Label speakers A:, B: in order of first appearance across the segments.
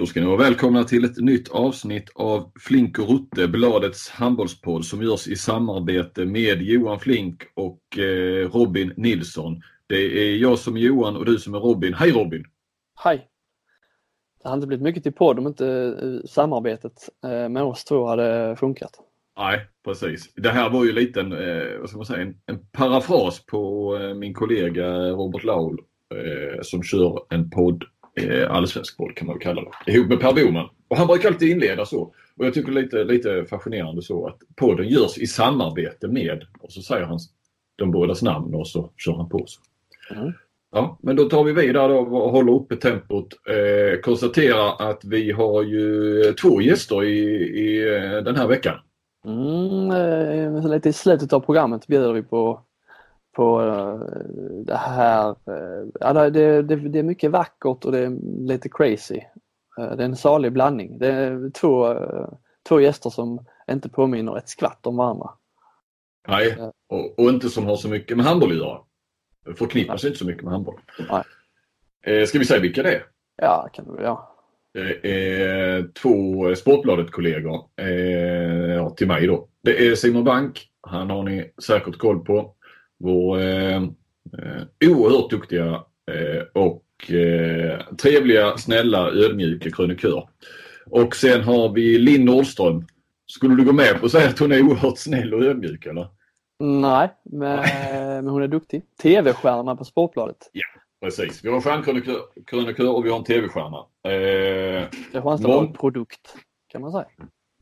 A: Då ska ni vara välkomna till ett nytt avsnitt av Flink och Rutte, Bladets handbollspodd som görs i samarbete med Johan Flink och eh, Robin Nilsson. Det är jag som är Johan och du som är Robin. Hej Robin!
B: Hej! Det hade inte blivit mycket till podd om inte eh, samarbetet eh, med oss två hade funkat.
A: Nej, precis. Det här var ju lite en, vad ska man säga, en, en parafras på min kollega Robert Laul som kör en podd allsvensk boll kan man väl kalla det. Ihop med Per Boman. Och han brukar alltid inleda så. Och jag tycker lite, lite fascinerande så att podden görs i samarbete med och så säger han de bådas namn och så kör han på. Så. Mm. Ja, men då tar vi vidare och håller uppe tempot. Eh, konstaterar att vi har ju två gäster i, i eh, den här veckan.
B: Mm, eh, lite i slutet av programmet bjuder vi på på eh, det här. Eh, ja, det, det, det, är mycket vackert och det är lite crazy. Eh, det är en salig blandning. Det är två, två gäster som inte påminner ett skvatt om varandra.
A: Nej, och, och inte som har så mycket med handboll att göra. Förknippas inte så mycket med handboll. Nej. Ska vi säga vilka det är?
B: Ja, kan du ja.
A: Det är två Sportbladet-kollegor eh, till mig då. Det är Simon Bank. Han har ni säkert koll på vår eh, eh, oerhört duktiga eh, och eh, trevliga, snälla, ödmjuka krönikör. Och sen har vi Linn Nordström. Skulle du gå med på att säga att hon är oerhört snäll och ödmjuk eller?
B: Nej, men, men hon är duktig. TV-stjärna på Sportbladet.
A: Ja, precis. Vi har en stjärnkrönikör och vi har en TV-stjärna.
B: Eh, Kristianstadsbladet-produkt kan man säga.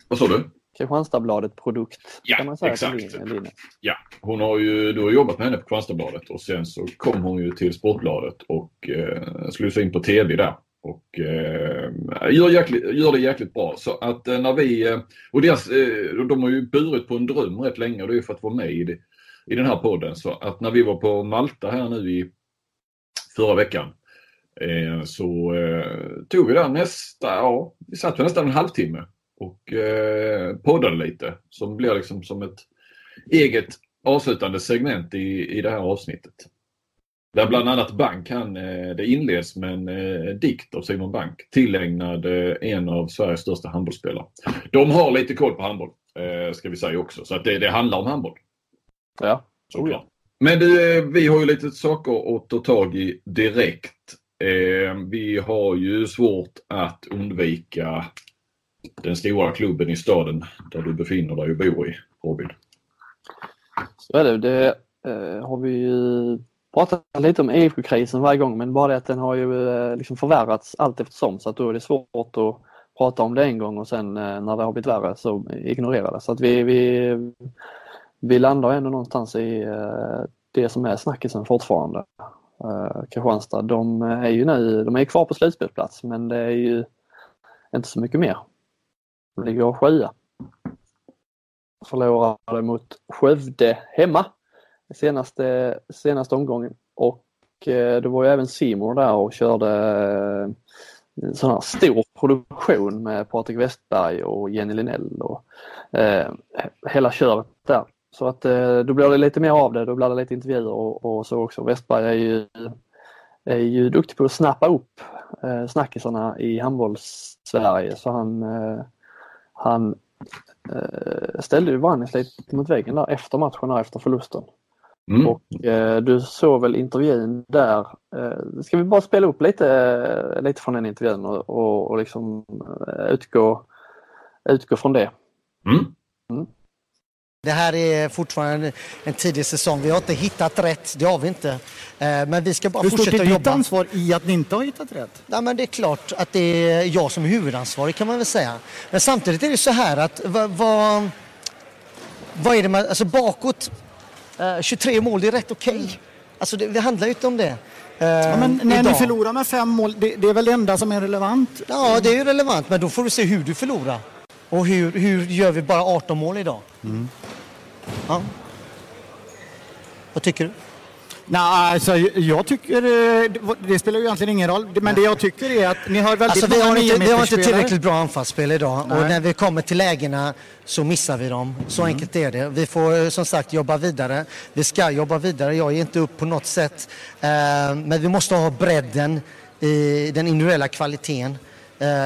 A: Vad sa du?
B: Kristianstadsbladet produkt.
A: Ja,
B: kan man säga
A: exakt. Ja, hon har ju, har jobbat med henne på Kristianstadsbladet och sen så kom hon ju till Sportbladet och eh, slog in på TV där. Och eh, gör, jäkligt, gör det jäkligt bra. Så att eh, när vi, eh, och deras, eh, de har ju burit på en dröm rätt länge och det är för att vara med i, det, i den här podden. Så att när vi var på Malta här nu i förra veckan eh, så eh, tog vi där nästa, ja, vi satt nästan en halvtimme och eh, poddade lite som blir liksom som ett eget avslutande segment i, i det här avsnittet. Där bland annat Bank, han, eh, det inleds med en eh, dikt av Simon Bank tillägnad eh, en av Sveriges största handbollsspelare. De har lite koll på handboll, eh, ska vi säga också, så att det, det handlar om handboll.
B: Ja,
A: såklart. Men du, eh, vi har ju lite saker att ta tag i direkt. Eh, vi har ju svårt att undvika den stora klubben i staden där du befinner dig och bor i, Robin?
B: Så är det. Det eh, har vi ju pratat lite om IFK-krisen varje gång men bara det att den har ju eh, liksom förvärrats allt eftersom så att då är det svårt att prata om det en gång och sen eh, när det har blivit värre så ignorera det. Så att vi, vi, vi landar ändå någonstans i eh, det som är snackisen fortfarande. Eh, Kristianstad, de är ju nu, de är kvar på slutspelsplats men det är ju inte så mycket mer ligger ligger sjua. Förlorade mot Skövde hemma senaste, senaste omgången och eh, det var ju även Simon där och körde en sån här stor produktion med Patrik Westberg och Jenny Linell och eh, hela köret där. Så att eh, då blir det lite mer av det, då blir det lite intervjuer och, och så också. Westberg är ju, är ju duktig på att snappa upp eh, snackisarna i handbolls-Sverige så han eh, han eh, ställde ju Vannis lite mot väggen där efter matchen, efter förlusten. Mm. Och eh, du såg väl intervjun där. Eh, ska vi bara spela upp lite, eh, lite från den intervjun och, och, och liksom eh, utgå, utgå från det. Mm.
C: Mm. Det här är fortfarande en tidig säsong. Vi har inte hittat rätt, det har vi inte. Eh, men vi ska bara
D: Hur
C: fortsätta jobba.
D: Hur stort är ditt ansvar i att ni inte har hittat rätt?
C: Ja, men det är klart att det är jag som är huvudansvarig kan man väl säga. Men samtidigt är det så här att vad, vad, vad är det man, alltså bakåt, 23 eh, mål, det är rätt okej. Okay. Alltså det, det handlar ju inte om det.
D: Ja, men när idag. ni förlorar med fem mål, det, det, är väl det enda som är relevant?
C: Ja, det är relevant, men då får du se hur du förlorar. Och hur, hur gör vi bara 18 mål idag? Mm. Ja. Vad tycker du?
D: Nej, alltså, jag tycker, eh, det spelar ju egentligen ingen roll, men det jag tycker är att ni har väldigt
C: alltså, vi har inte, Vi har inte tillräckligt bra anfallsspel idag Nej. och när vi kommer till lägena så missar vi dem. Så mm. enkelt är det. Vi får eh, som sagt jobba vidare. Vi ska jobba vidare, jag ger inte upp på något sätt. Eh, men vi måste ha bredden i den individuella kvaliteten.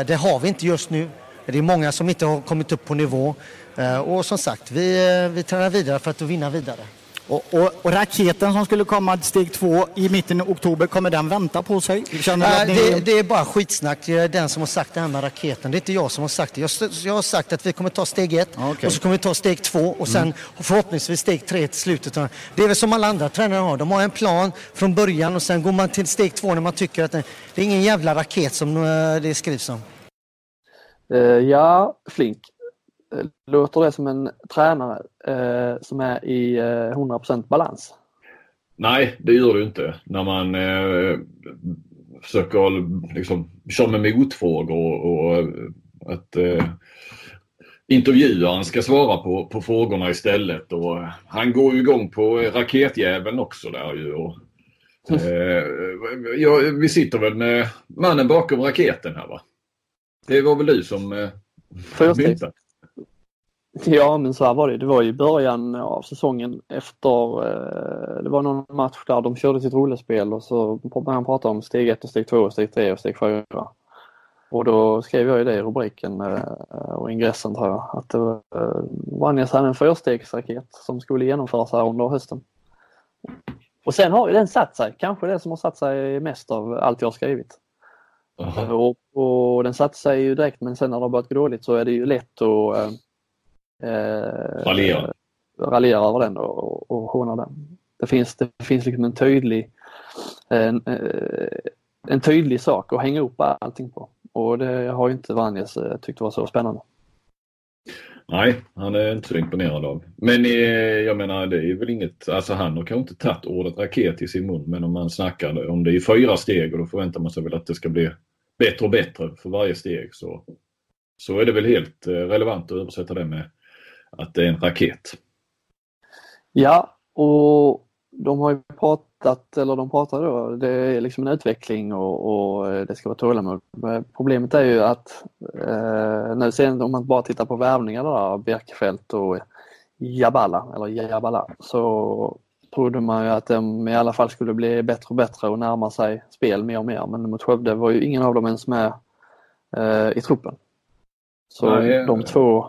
C: Det har vi inte just nu. Det är många som inte har kommit upp på nivå. Eh, och som sagt, vi, eh, vi tränar vidare för att vinna vidare.
D: Och, och, och, raketen som skulle komma steg två i mitten av oktober, kommer den vänta på sig?
C: Känner äh, det, det, är bara skitsnack. Det är den som har sagt det här med raketen. Det är inte jag som har sagt det. Jag, jag har sagt att vi kommer ta steg ett okay. och så kommer vi ta steg två och sen mm. förhoppningsvis steg tre till slutet. Det är väl som alla andra tränare har. De har en plan från början och sen går man till steg två när man tycker att det, det är ingen jävla raket som eh, det skrivs om.
B: Uh, ja, Flink. Låter det som en tränare eh, som är i eh, 100% balans?
A: Nej, det gör det inte. När man eh, försöker liksom, köra med motfrågor och, och att eh, intervjuaren ska svara på, på frågorna istället. Och han går ju igång på raketjäveln också där ju. Och, eh, ja, vi sitter väl med mannen bakom raketen här va? Det var väl du som eh,
B: myntade? Ja men så här var det. Det var i början av säsongen efter, eh, det var någon match där de körde sitt rollspel och så började han prata om steg 1 och steg 2 steg 3 och steg 4. Och då skrev jag ju det i rubriken eh, och ingressen tror jag att det var, eh, Vanjas hade en fyrstegsraket som skulle genomföras här under hösten. Och sen har ju den satt sig, kanske det som har satt sig mest av allt jag har skrivit. Och, och, den satte sig ju direkt men sen när det har börjat gå dåligt så är det ju lätt att
A: eh, raljera.
B: raljera över den och, och håna den. Det finns, det finns liksom en tydlig en, eh, en tydlig sak att hänga upp allting på och det har inte Vanjes eh, tyckt var så spännande.
A: Nej, han är inte så imponerad av. Men eh, jag menar det är väl inget, alltså han har kanske inte tagit ordet raket i sin mun men om man snackar om det är fyra steg och då förväntar man sig väl att det ska bli bättre och bättre för varje steg så, så är det väl helt eh, relevant att översätta det med att det är en raket.
B: Ja, och de har ju pratat, eller de pratar då, det är liksom en utveckling och, och eh, det ska vara tålamod. Problemet är ju att eh, nu sen om man bara tittar på värvningarna där, Bjerkefält och Jabala, eller Jabala, så trodde man ju att de i alla fall skulle bli bättre och bättre och närma sig spel mer och mer. Men mot Skövde var ju ingen av dem ens med eh, i truppen. Så Nej, de två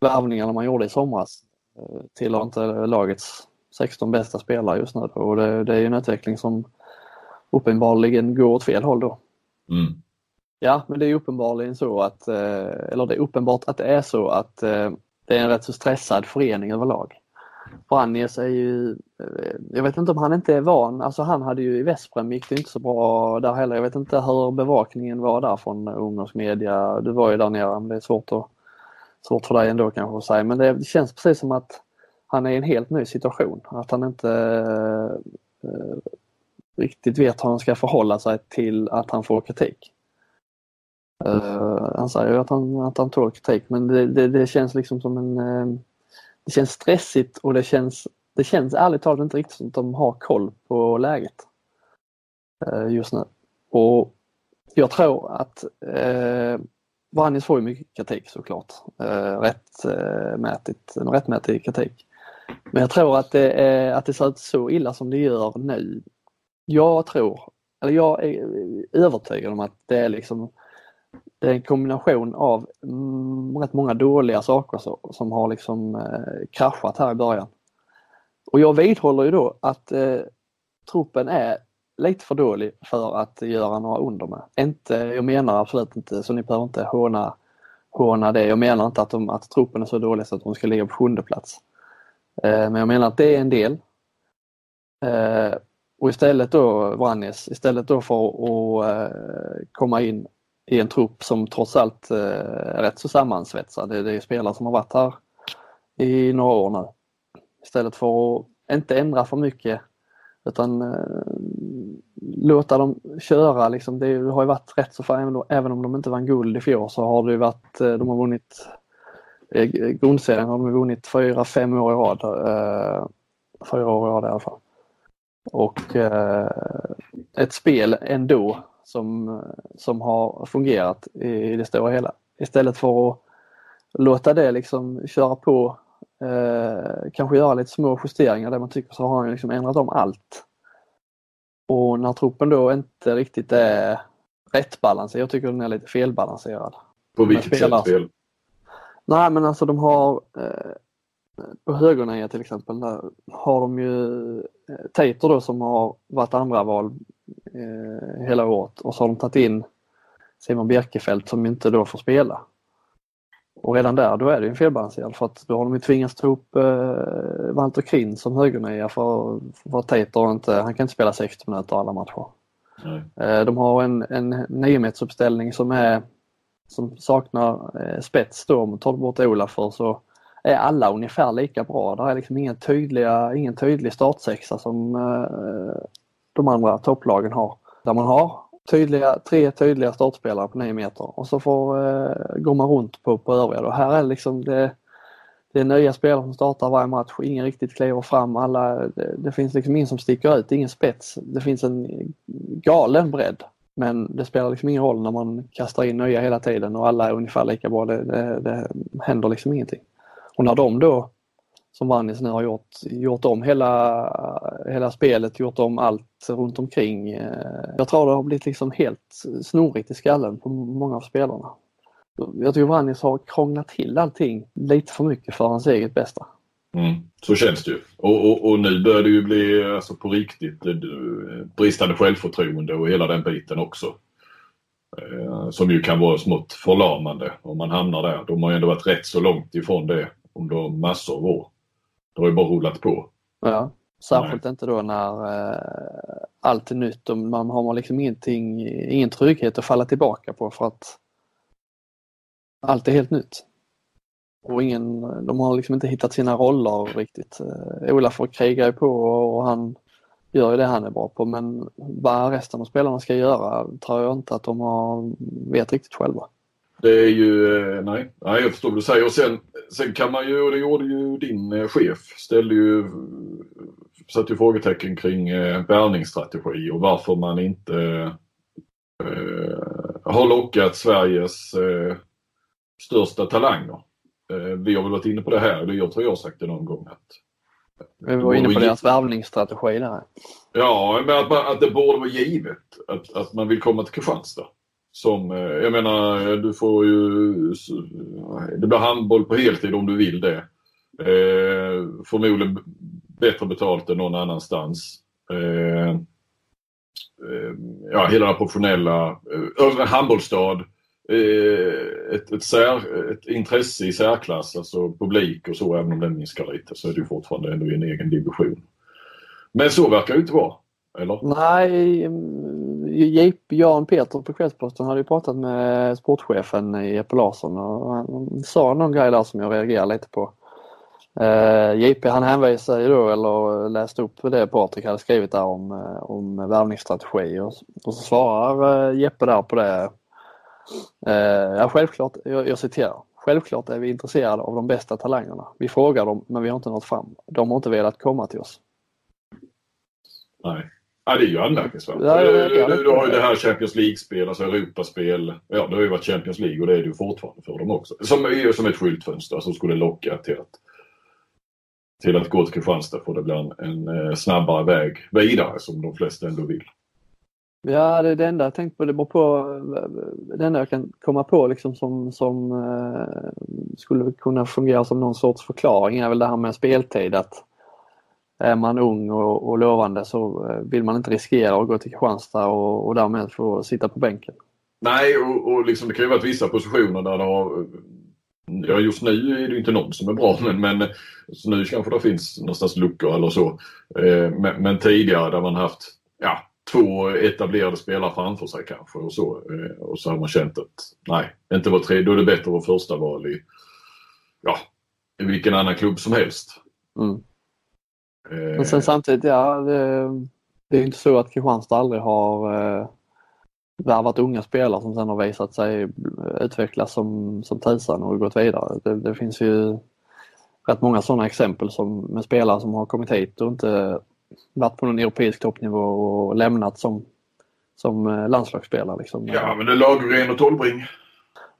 B: värvningarna man gjorde i somras eh, tillhör inte lagets 16 bästa spelare just nu och det, det är en utveckling som uppenbarligen går åt fel håll då.
A: Mm.
B: Ja, men det är uppenbarligen så att, eh, eller det är uppenbart att det är så att eh, det är en rätt så stressad förening överlag. Branjes är ju, jag vet inte om han inte är van, alltså han hade ju i Vesprem gick det inte så bra där heller. Jag vet inte hur bevakningen var där från ungersk media. Du var ju där nere, men det är svårt att svårt för dig ändå kanske att säga men det känns precis som att han är i en helt ny situation. Att han inte eh, riktigt vet hur han ska förhålla sig till att han får kritik. Uh, han säger ju att han, att han tål kritik men det, det, det känns liksom som en... Uh, det känns stressigt och det känns, det känns ärligt talat inte riktigt som att de har koll på läget eh, just nu. Och jag tror att eh, Vranjes får ju mycket kritik såklart. Eh, rättmätigt, eh, rättmätig kritik. Men jag tror att det, är, att det ser ut så illa som det gör nu. Jag tror, eller jag är eh, övertygad om att det är liksom det är en kombination av mm, rätt många dåliga saker så, som har liksom eh, kraschat här i början. Och jag vidhåller ju då att eh, truppen är lite för dålig för att göra några under med. Inte, jag menar absolut inte, så ni behöver inte håna, håna det. Jag menar inte att, de, att truppen är så dålig så att de ska ligga på sjunde plats. Eh, men jag menar att det är en del. Eh, och istället då, Vranjes, istället då för att eh, komma in i en trupp som trots allt eh, är rätt så sammansvetsad. Det, det är spelare som har varit här i några år nu. Istället för att inte ändra för mycket utan eh, låta dem köra liksom. Det har ju varit rätt så för även om de inte vann guld i fjol så har det ju varit, eh, de har vunnit eh, grundserien har de vunnit fyra, fem år i rad. Eh, fyra år i rad i alla fall. Och eh, ett spel ändå som, som har fungerat i det stora hela. Istället för att låta det liksom köra på Eh, kanske göra lite små justeringar där man tycker så har han liksom ändrat om allt. Och när truppen då inte riktigt är rätt balanserad. Jag tycker den är lite felbalanserad.
A: På vilket sätt fel?
B: Nej men alltså de har eh, på högernia till exempel där har de ju eh, Tater då som har varit andra val eh, hela året och så har de tagit in Simon Bjerkefelt som inte då får spela. Och redan där då är det en felbalanserad för att då har de ju tvingats ta upp eh, Walter Krin som högernia för, för Tater inte, han kan inte spela 60 minuter alla matcher. Eh, De har en, en 9 uppställning som är som saknar eh, spets då. Om man tar bort Olafur så är alla ungefär lika bra. Det är liksom ingen, tydliga, ingen tydlig startsexa som eh, de andra topplagen har. Där man har tydliga, tre tydliga startspelare på 9 meter och så får, eh, går man runt på, på övriga. Då. Här är det liksom det, det är nya spelare som startar varje match. Ingen riktigt kliver fram. Alla, det, det finns liksom ingen som sticker ut, ingen spets. Det finns en galen bredd. Men det spelar liksom ingen roll när man kastar in nya hela tiden och alla är ungefär lika bra. Det, det, det händer liksom ingenting. Och när de då, som Vannis nu har gjort, gjort om hela, hela spelet, gjort om allt runt omkring. Eh, jag tror det har blivit liksom helt snorigt i skallen på många av spelarna. Jag tycker Vannis har krånglat till allting lite för mycket för hans eget bästa.
A: Mm, så känns det ju. Och, och, och nu börjar det ju bli alltså, på riktigt eh, eh, bristande självförtroende och hela den biten också. Som ju kan vara smått förlamande om man hamnar där. De har ju ändå varit rätt så långt ifrån det under massor av år. Det har ju bara rullat på.
B: Ja, särskilt inte då när eh, allt är nytt och man har liksom ingenting, ingen trygghet att falla tillbaka på för att allt är helt nytt. Och ingen, de har liksom inte hittat sina roller riktigt. Eh, Olafur krigar ju på och han gör ju det han är bra på men vad resten av spelarna ska göra tror jag inte att de har, vet riktigt själva.
A: Det är ju, eh, nej, nej jag förstår vad du säger. Och sen, sen kan man ju, och det gjorde ju din eh, chef, ställde ju, satte ju frågetecken kring eh, värvningsstrategi och varför man inte eh, har lockat Sveriges eh, största talanger. Eh, vi har väl varit inne på det här, jag tror jag har sagt det någon gång. att
B: Vi var inne på deras värvningsstrategi där.
A: Ja, men att, man, att det borde vara givet att, att man vill komma till Kristianstad. Som, eh, jag menar, du får ju... Det blir handboll på heltid om du vill det. Eh, förmodligen bättre betalt än någon annanstans. Eh, eh, ja, hela den professionella... Eh, handbollsstad. Eh, ett, ett, sär, ett intresse i särklass, alltså publik och så, även om den minskar lite, så är det ju fortfarande ändå i en egen division. Men så verkar det inte vara. Eller?
B: Nej, Jan Peter på Kvällsposten hade ju pratat med sportchefen Jeppe Larsson och han sa någon grej där som jag reagerade lite på. Eh, uh, JP han hänvisade ju då, eller läste upp det Patrik hade skrivit där om, eh, om värvningsstrategi och, och så svarar uh, Jeppe där på det. Uh, ja, självklart, jag, jag citerar. Självklart är vi intresserade av de bästa talangerna. Vi frågar dem men vi har inte nått fram. De har inte velat komma till oss.
A: Nej. Ja, det är ju anmärkningsvärt.
B: Ja, ja, ja, ja.
A: du, du har ju det här Champions League-spel, alltså Europaspel. Ja, det har ju varit Champions League och det är det ju fortfarande för dem också. Som är som ett skyltfönster som skulle locka till att, till att gå till Kristianstad för det blir en, en eh, snabbare väg vidare som de flesta ändå vill.
B: Ja, det är det enda jag tänkt på. Det beror på det enda jag kan komma på liksom som, som eh, skulle kunna fungera som någon sorts förklaring är väl det här med speltid. Att är man ung och, och lovande så eh, vill man inte riskera att gå till Kristianstad och, och därmed få sitta på bänken.
A: Nej, och, och liksom, det kan ju vara vissa positioner där det har... Ja, just nu är det inte någon som är bra, men, men så nu kanske det finns någonstans luckor eller så. Eh, men, men tidigare där man haft ja, två etablerade spelare framför sig kanske och så. Eh, och så har man känt att nej, inte var tredje, då är det bättre att vara första val i, ja, i vilken annan klubb som helst.
B: Mm.
A: Eh,
B: Men sen samtidigt, ja, det, det är inte så att Kristianstad aldrig har eh, värvat unga spelare som sen har visat sig utvecklas som, som tusan och gått vidare. Det, det finns ju rätt många sådana exempel som, med spelare som har kommit hit och inte varit på någon europeisk toppnivå och lämnat som, som eh, landslagsspelare. Liksom.
A: Ja, men det är Lagergren och Tolbring.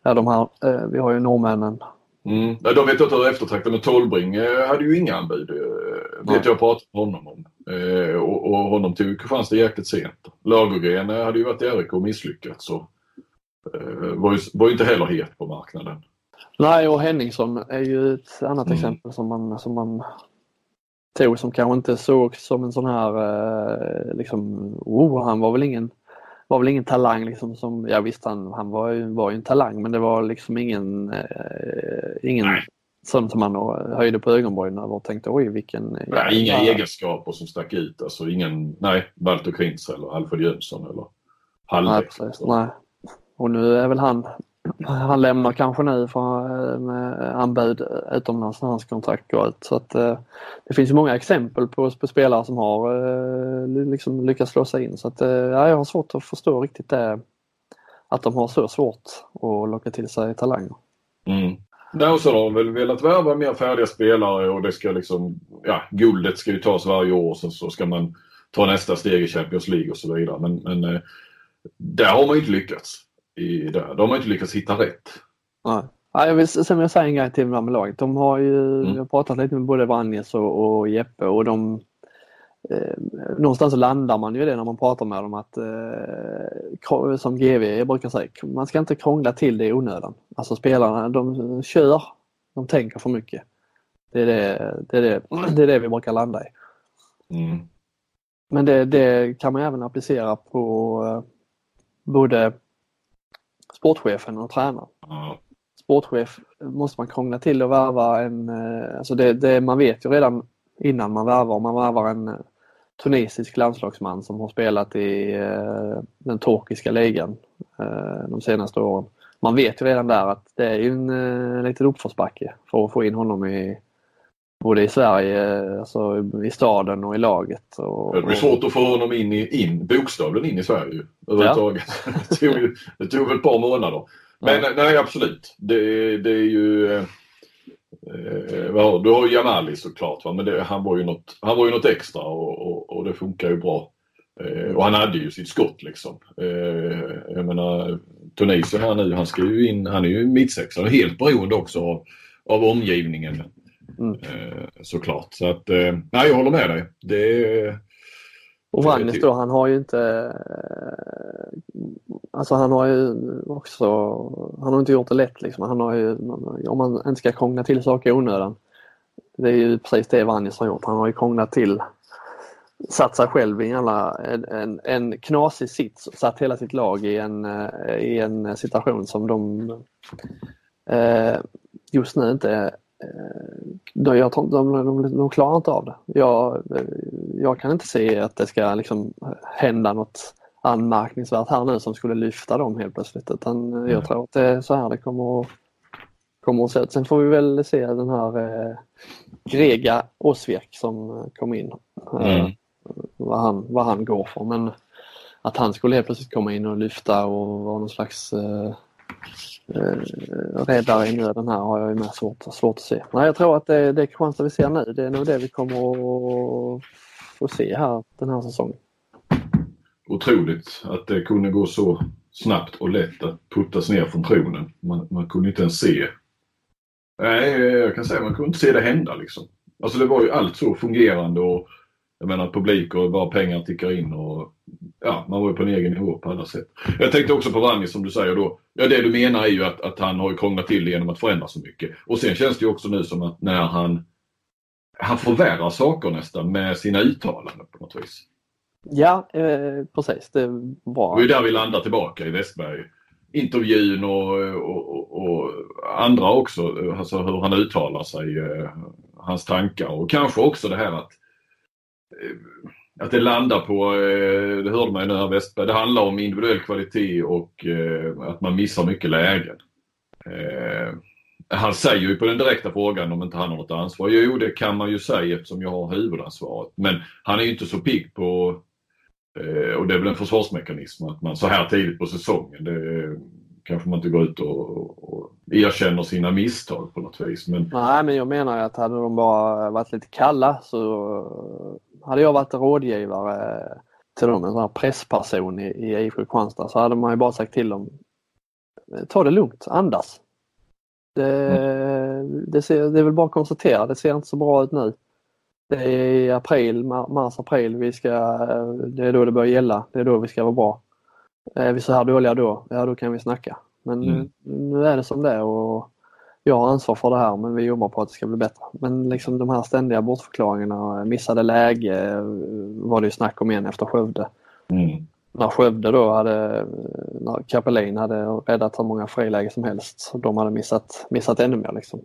B: Ja, de här, eh, vi har ju norrmännen
A: Mm. De vet inte hur eftertraktad men Tolbring hade ju inga anbud. eh, Vet jag pratat med honom om. Eh, och, och honom tog Kristianstad jäkligt sent. Lagergren hade ju varit i RIK och misslyckats. Så, eh, var, ju, var ju inte heller het på marknaden.
B: Nej, och Henningsson är ju ett annat
A: Mm.
B: exempel som man, som man tog som kanske inte sågs som en sån här, eh, liksom, oh, han var väl ingen var väl ingen talang liksom som, ja visst han, han var, ju, var ju en talang men det var liksom ingen, eh, ingen
A: Nej.
B: sån som man höjde på ögonbrynen över och tänkte oj vilken...
A: Nej, inga
B: jävla-
A: egenskaper som stack ut. Alltså ingen, nej, Walter Krintz eller Alfred Jönsson eller
B: Nej,
A: Hallbäck.
B: precis. Nej. Och nu är väl han, han lämnar kanske nu för, eh, med anbud utomlands när hans kontrakt går ut. Så att, eh, det finns ju många exempel på, på spelare som har eh, liksom lyckats slå sig in. Så att, eh, ja, jag har svårt att förstå riktigt det, att de har så svårt att locka till sig talanger.
A: Mm. Nej, och så har de väl velat värva mer färdiga spelare och det ska liksom, ja, guldet ska ju tas varje år sen så ska man ta nästa steg i Champions League och så vidare. Men, men eh, där har man ju inte lyckats. I, där. där har inte lyckats hitta rätt.
B: Nej. Ja, jag vill, sen vill jag säga en grej till med laget. De har ju,
A: Mm.
B: jag har pratat lite med både Vranjes och, och Jeppe och de eh, Någonstans så landar man ju det när man pratar med dem att eh, som GV brukar säga, man ska inte krångla till det i onödan. Alltså spelarna de kör, de tänker för mycket. Det är det, det, är det, det, är det vi brukar landa i.
A: Mm.
B: Men det, det kan man även applicera på eh, både sportchefen och tränaren.
A: Ja.
B: sportchef måste man krångla till och värva en, eh, alltså det, det, man vet ju redan innan man värvar, om man värvar en eh, tunisisk landslagsman som har spelat i eh, den turkiska ligan eh, de senaste åren. Man vet ju redan där att det är ju en eh, liten uppförsbacke för att få in honom i både i Sverige, alltså i staden och i laget. Och,
A: Det blir svårt att få honom in, i, in bokstavligen in i Sverige överhuvudtaget. det, tog, ju- det tog väl ett par månader. Men
B: Ja.
A: nej, absolut. Det, det är ju... Eh, eh, du har ju Jamali såklart, va? men det, han, var ju något, han var ju något extra och, och, och det funkar ju bra. Eh, och han hade ju sitt skott liksom. Eh, jag menar Tunisien här nu, han ska ju in, han är ju mittsexa och helt beroende också av, av omgivningen.
B: Mm.
A: Eh, såklart. Så att, eh, nej jag håller med dig. Det
B: Och Vranjes då, han har ju inte eh, Alltså han har ju också Han har inte gjort det lätt liksom. Han har ju, om man inte ska krångla till saker i onödan. Det är ju precis det Vranjes har gjort. Han har ju krånglat till Satt sig själv i jävla, en, en, en knasig sits satt hela sitt lag i en, i en situation som de eh, just nu inte de, jag tror, inte- de, de, de klarar inte av det. Jag, jag kan inte se att det ska liksom hända något anmärkningsvärt här nu som skulle lyfta dem helt plötsligt. Utan jag
A: Mm.
B: tror att det är så här det kommer att, kommer att se ut. Sen får vi väl se den här eh, Grega Osvierk som eh, kom in. Eh,
A: Mm.
B: vad, han, vad han går för. Men att han skulle helt plötsligt komma in och lyfta och vara någon slags eh, eh, räddare i nöden här har jag ju med svårt, svårt att se. Nej, jag tror att det, det Kristianstad vi ser nu, det är nog det vi kommer att få se här den här säsongen.
A: otroligt att det kunde gå så snabbt och lätt att puttas ner från tronen. Man, man kunde inte ens se. Nej, jag kan säga man kunde inte se det hända liksom. Alltså det var ju allt så fungerande och jag menar publik och bara pengar tickar in och ja, man var ju på en egen nivå på alla sätt. Jag tänkte också på Vranjes som du säger då. Ja, det du menar är ju att, att han har ju krånglat till genom att förändra så mycket. Och sen känns det ju också nu som att när han han förvärrar saker nästan med sina uttalanden på något vis.
B: Ja, eh, precis. Det är
A: Det är där vi landar tillbaka i Westberg. Intervjun och, och, och, andra också, alltså hur han uttalar sig, eh, hans tankar och kanske också det här att att det landar på, eh, det hörde man ju nu här Westberg, det handlar om individuell kvalitet och eh, att man missar mycket lägen. Eh, han säger ju på den direkta frågan om inte han har något ansvar. Jo, det kan man ju säga eftersom jag har huvudansvaret. Men han är ju inte så pigg på och det är väl en försvarsmekanism att man så här tidigt på säsongen, det kanske man inte går ut och, och erkänner sina misstag på något vis. Men
B: Nej, men jag menar ju att hade de bara varit lite kalla så hade jag varit rådgivare till dem, en sån här pressperson i, i IFK Kristianstad, så hade man ju bara sagt till dem ta det lugnt, andas. Det, det, ser, det är väl bara att konstatera, det ser inte så bra ut nu. Det är i april, mars, april vi ska, det är då det börjar gälla. Det är då vi ska vara bra. Är vi så här dåliga då, ja då kan vi snacka. Men mm. nu är det som det är och jag har ansvar för det här men vi jobbar på att det ska bli bättre. Men liksom de här ständiga bortförklaringarna, missade läge var det ju snack om igen efter Skövde. Mm. När Skövde då hade, när Kapelin hade räddat hur många friläge som helst. De hade missat, missat ännu mer liksom.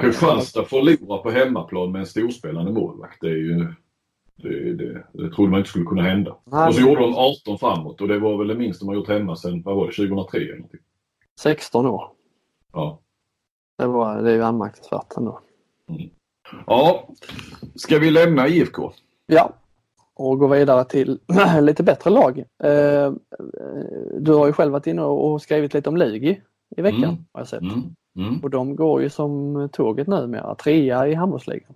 A: Kristianstad förlora på hemmaplan med en storspelande målvakt. Det är ju det, det, det trodde man inte skulle kunna hända. Nej, och så gjorde de 18 framåt och det var väl det minsta har gjort hemma sedan, vad var det, 2003 eller någonting?
B: 16 år.
A: Ja.
B: Det, var, det är ju anmärkningsvärt ändå.
A: Mm. Ja, ska vi lämna IFK?
B: Ja, och gå vidare till lite bättre lag. Eh, du har ju själv varit inne och skrivit lite om Lugi i veckan mm. har jag sett. Mm. Mm. Och de går ju som tåget numera, trea i handbollsligan.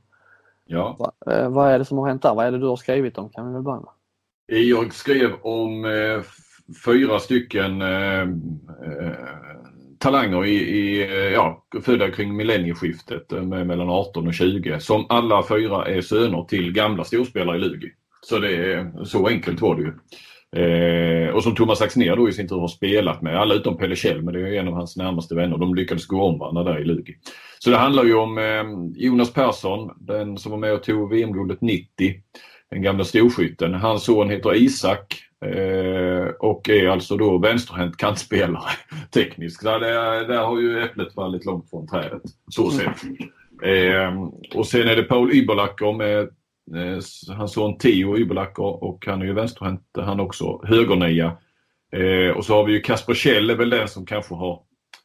A: Ja.
B: Va, eh, vad är det som har hänt där? Vad är det du har skrivit om? Kan vi väl börja med?
A: Jag skrev om eh, fyra stycken eh, eh talanger i, i, ja, födda kring millennieskiftet eh, med mellan 18 och 20 som alla fyra är söner till gamla storspelare i Lugi. Så det är, så enkelt var det ju. Eh, och som Thomas Axnér då i sin tur har spelat med, alla utom Pelle Kjell, men det är en av hans närmaste vänner. De lyckades gå om varandra där i Lugi. Så det handlar ju om eh, Jonas Persson, den som var med och tog VM-guldet 90. Den gamla storskytten. Hans son heter Isak eh, och är alltså då vänsterhänt kantspelare tekniskt. Där, där har ju äpplet fallit långt från trädet. Så sett. Eh, och sen är det Paul Ybolacker med Eh, hans son Theo Ybolacker och han är ju vänsterhänt han också, högernia. Eh, och så har vi ju Kasper Kjell är väl den som kanske har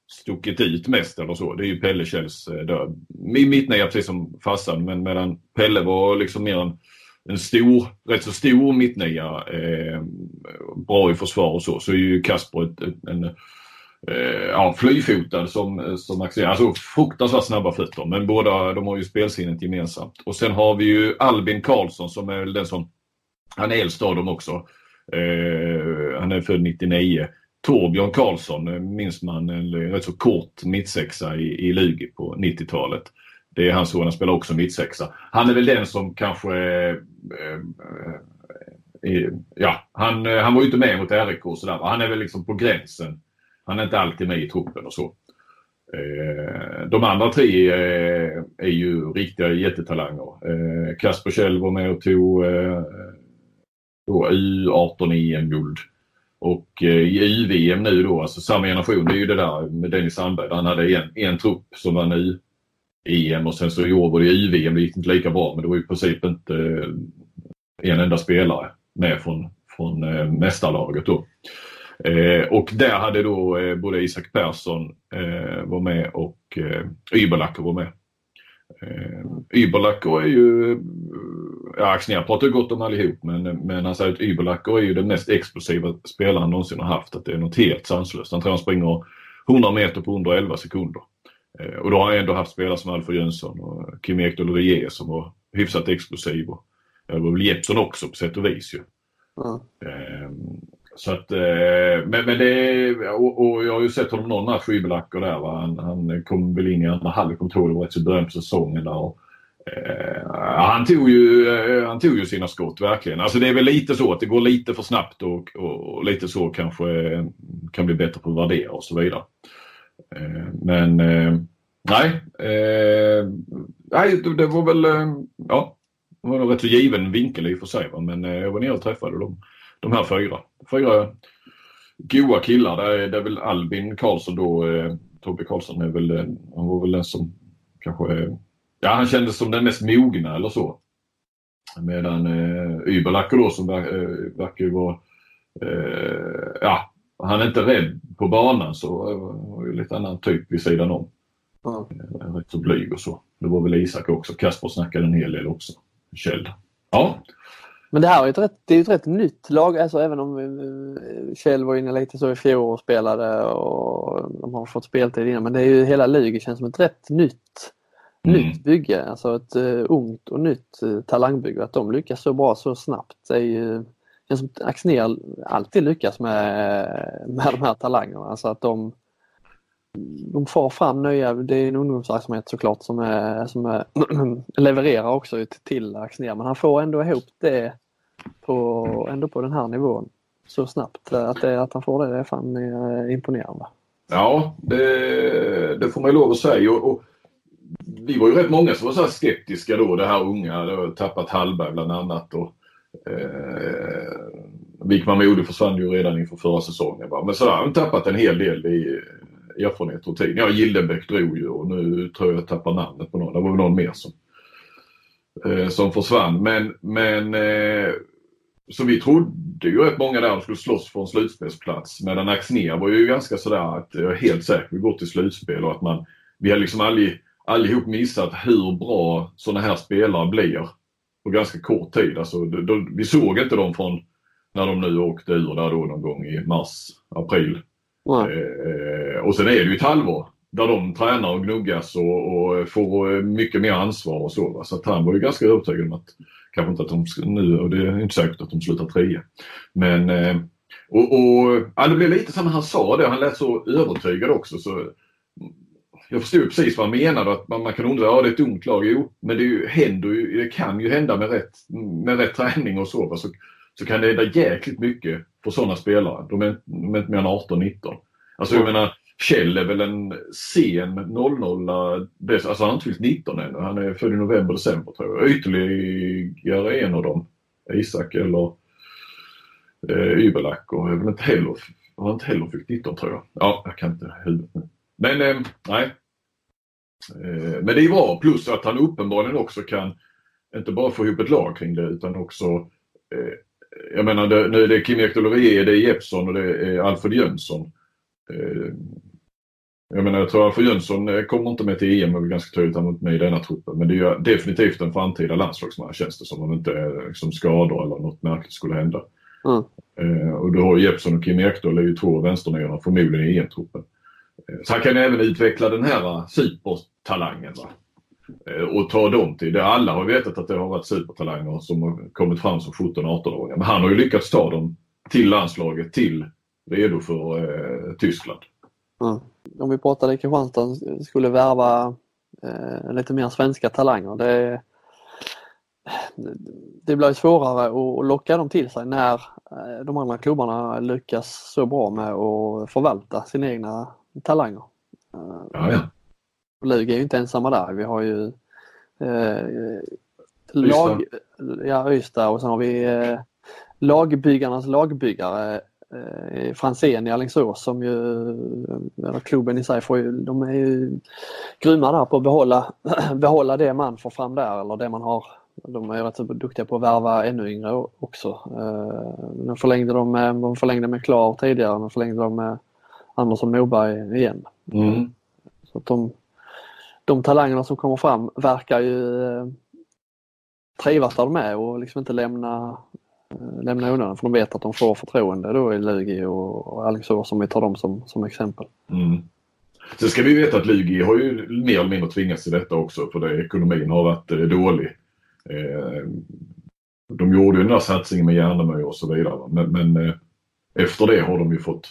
A: stuckit ut mest eller så. Det är ju Pelle Kjells eh, död. Mittnia precis som farsan men medan Pelle var liksom mer en, en stor, rätt så stor mittnia. Eh, bra i försvar och så. Så är ju Kasper ett, ett, en eh, ja, flyfotad som, som accelererar. Alltså fruktansvärt snabba fötter men båda de har ju spelsinnet gemensamt. Och sen har vi ju Albin Karlsson som är den som, han är äldst av dem också. Eh, han är född 99. Torbjörn Karlsson minns man en rätt så kort mittsexa i, i Lugi på 90-talet. Det är hans son, han spelar också mittsexa. Han är väl den som kanske eh, eh, ja, han, eh, han var ju inte med mot RIK och sådär. Han är väl liksom på gränsen han är inte alltid med i truppen och så. Eh, de andra tre eh, är ju riktiga jättetalanger. Eh, Kasper Kjell var med och tog eh, U18 EM-guld. Och i UVM nu då, alltså samma generation, det är ju det där med Dennis Sandberg. Han hade en, en trupp som var nu EM och sen så i år var det UVM, det gick inte lika bra men det var i princip inte eh, en enda spelare med från, från eh, mästarlaget då. Eh, och där hade då eh, både Isak Persson eh, var med och eh, Yberlacker var med. Eh, Yberlacker är ju, eh, ja Axnér pratar gott om allihop men, men han säger att Yberlacker är ju den mest explosiva spelaren han någonsin har haft. Att det är något helt sanslöst. Han tror han springer 100 meter på under 11 sekunder. Eh, och då har han ändå haft spelare som Alfred Jönsson och Kim Ekdahl Rie som var hyfsat explosiv. Och, det var väl Jeppsson också på sätt och vis ju. Mm. Så att, eh, men, men det, och, och, jag har ju sett honom någon match skivbelackor där. Va? Han, han kom väl in i andra halvlek, det var rätt så början på säsongen där. Och, eh, han, tog ju, eh, han tog ju sina skott verkligen. Alltså det är väl lite så att det går lite för snabbt och, och, och lite så kanske kan bli bättre på att värdera och så vidare. Men eh, nej, eh, nej, det var väl, eh, ja, det var en rätt så given vinkel i och för sig. Va? Men jag var nere och träffade dem de här fyra. Fyra goa killar. Det är, det är väl Albin Karlsson då. Tobbe Karlsson är väl, han var väl den som kanske, ja han kändes som den mest mogna eller så. Medan eh, Yberlacker då som verkar ju vara, eh, ja han är inte rädd på banan så eh, ju lite annan typ vid sidan om. Mm. Rätt så blyg och så. Det var väl Isak också. Kasper snackade en hel del också. Kjell. Ja,
B: men det här är ett rätt, det är ett rätt nytt lag, alltså även om eh, Kjell var inne lite så i fjol och spelade och de har fått speltid innan. Men det är ju hela Lugi känns som ett rätt nytt, mm. nytt bygge. Alltså ett uh, ungt och nytt uh, talangbygge. Att de lyckas så bra så snabbt är ju, som Axnér alltid lyckas med, med de här talangerna. Alltså att de, de får fram nya, det är en ungdomsverksamhet såklart som, är, som är, levererar också till Axnér men han får ändå ihop det på, ändå på den här nivån så snabbt. Att, det, att han får det, det är fan eh, imponerande.
A: Ja, det, det får man ju lov att säga. Och, och, vi var ju rätt många som var så skeptiska då, det här unga. Det har tappat Hallberg bland annat. Och, eh, Wikman Mode försvann ju redan inför förra säsongen. Va? Men så har han tappat en hel del i erfarenhet och tid. Ja, Gildenbäck drog ju och nu tror jag jag tappar namnet på någon. Det var väl någon mer som, eh, som försvann. Men, men eh, så vi trodde ju rätt många där skulle slåss för en slutspelsplats. Medan Axnér var ju ganska sådär att jag är helt säker vi går till slutspel och att man, vi har liksom aldrig, allihop missat hur bra sådana här spelare blir på ganska kort tid. Alltså, då, vi såg inte dem från när de nu åkte ur där då någon gång i mars, april. Eh, och sen är det ju ett halvår där de tränar och gnuggas och, och får mycket mer ansvar och så. Va? Så att han var ju ganska övertygad om att Kanske inte att de nu, och det är inte säkert att de slutar trea. Men eh, och, och ja, det blev lite som han sa det, han lät så övertygad också. Så jag förstod precis vad han menade, att man, man kan undra, ja det är ett dumt lag, jo. Men det ju, händer ju, det kan ju hända med rätt, med rätt träning och så, så, så kan det hända jäkligt mycket för sådana spelare. De är, de är inte mer än 18-19. Alltså jag menar, Kjell är väl en sen 00 alltså han har inte fyllt 19 ännu. Han är född i november, december tror jag. Ytterligare en av dem, Isak eller eh, Ybelak och är väl inte heller, har inte heller fyllt 19 tror jag. Ja, jag kan inte huvudet nu. Men eh, nej. Eh, men det är bra plus att han uppenbarligen också kan inte bara få ihop ett lag kring det utan också eh, jag menar det, nu är det Kim Ekdal det är Jeppsson och det är Alfred Jönsson. Eh, jag menar, jag tror för Jönsson kommer inte med till EM och är ganska tydligt han inte med i denna truppen. Men det är ju definitivt en framtida landslagsman känns det som. Om inte liksom, skador eller något märkligt skulle hända. Mm. Och du har Jeppsson och Kim Ekdahl är ju två vänsternierna förmodligen i EM-truppen. Eh, så han kan även utveckla den här eh, supertalangen. Va? Eh, och ta dem till det. Alla har vetat att det har varit supertalanger som har kommit fram som 17-18-åringar. Men han har ju lyckats ta dem till landslaget, till redo för eh, Tyskland.
B: Mm. Om vi pratade i Kristianstad skulle värva eh, lite mer svenska talanger. Det, det blir svårare att locka dem till sig när de andra klubbarna lyckas så bra med att förvalta sina egna talanger.
A: Ja, ja.
B: Lugi är ju inte ensamma där. Vi har ju eh, lag, ja, Ystad och sen har vi eh, lagbyggarnas lagbyggare eh, Franzén i Alingsås som ju, eller klubben i sig, får ju, de är ju grymma där på att behålla, behålla det man får fram där eller det man har. De är rätt så duktiga på att värva ännu yngre också. Eh, de förlängde de de förlängde med Klar tidigare, de förlängde de med Andersson Moberg igen. Mm. Så att de, de talangerna som kommer fram verkar ju eh, trivas där de är och liksom inte lämna Eh, lämna undan för de vet att de får förtroende då i Lugi och Alingsås om vi tar dem som, som exempel.
A: Mm. Sen ska vi veta att Lugi har ju mer eller mindre tvingats till detta också för det ekonomin har varit eh, dålig. Eh, de gjorde ju den där satsningen med Järnemö och så vidare men, men eh, efter det har de ju fått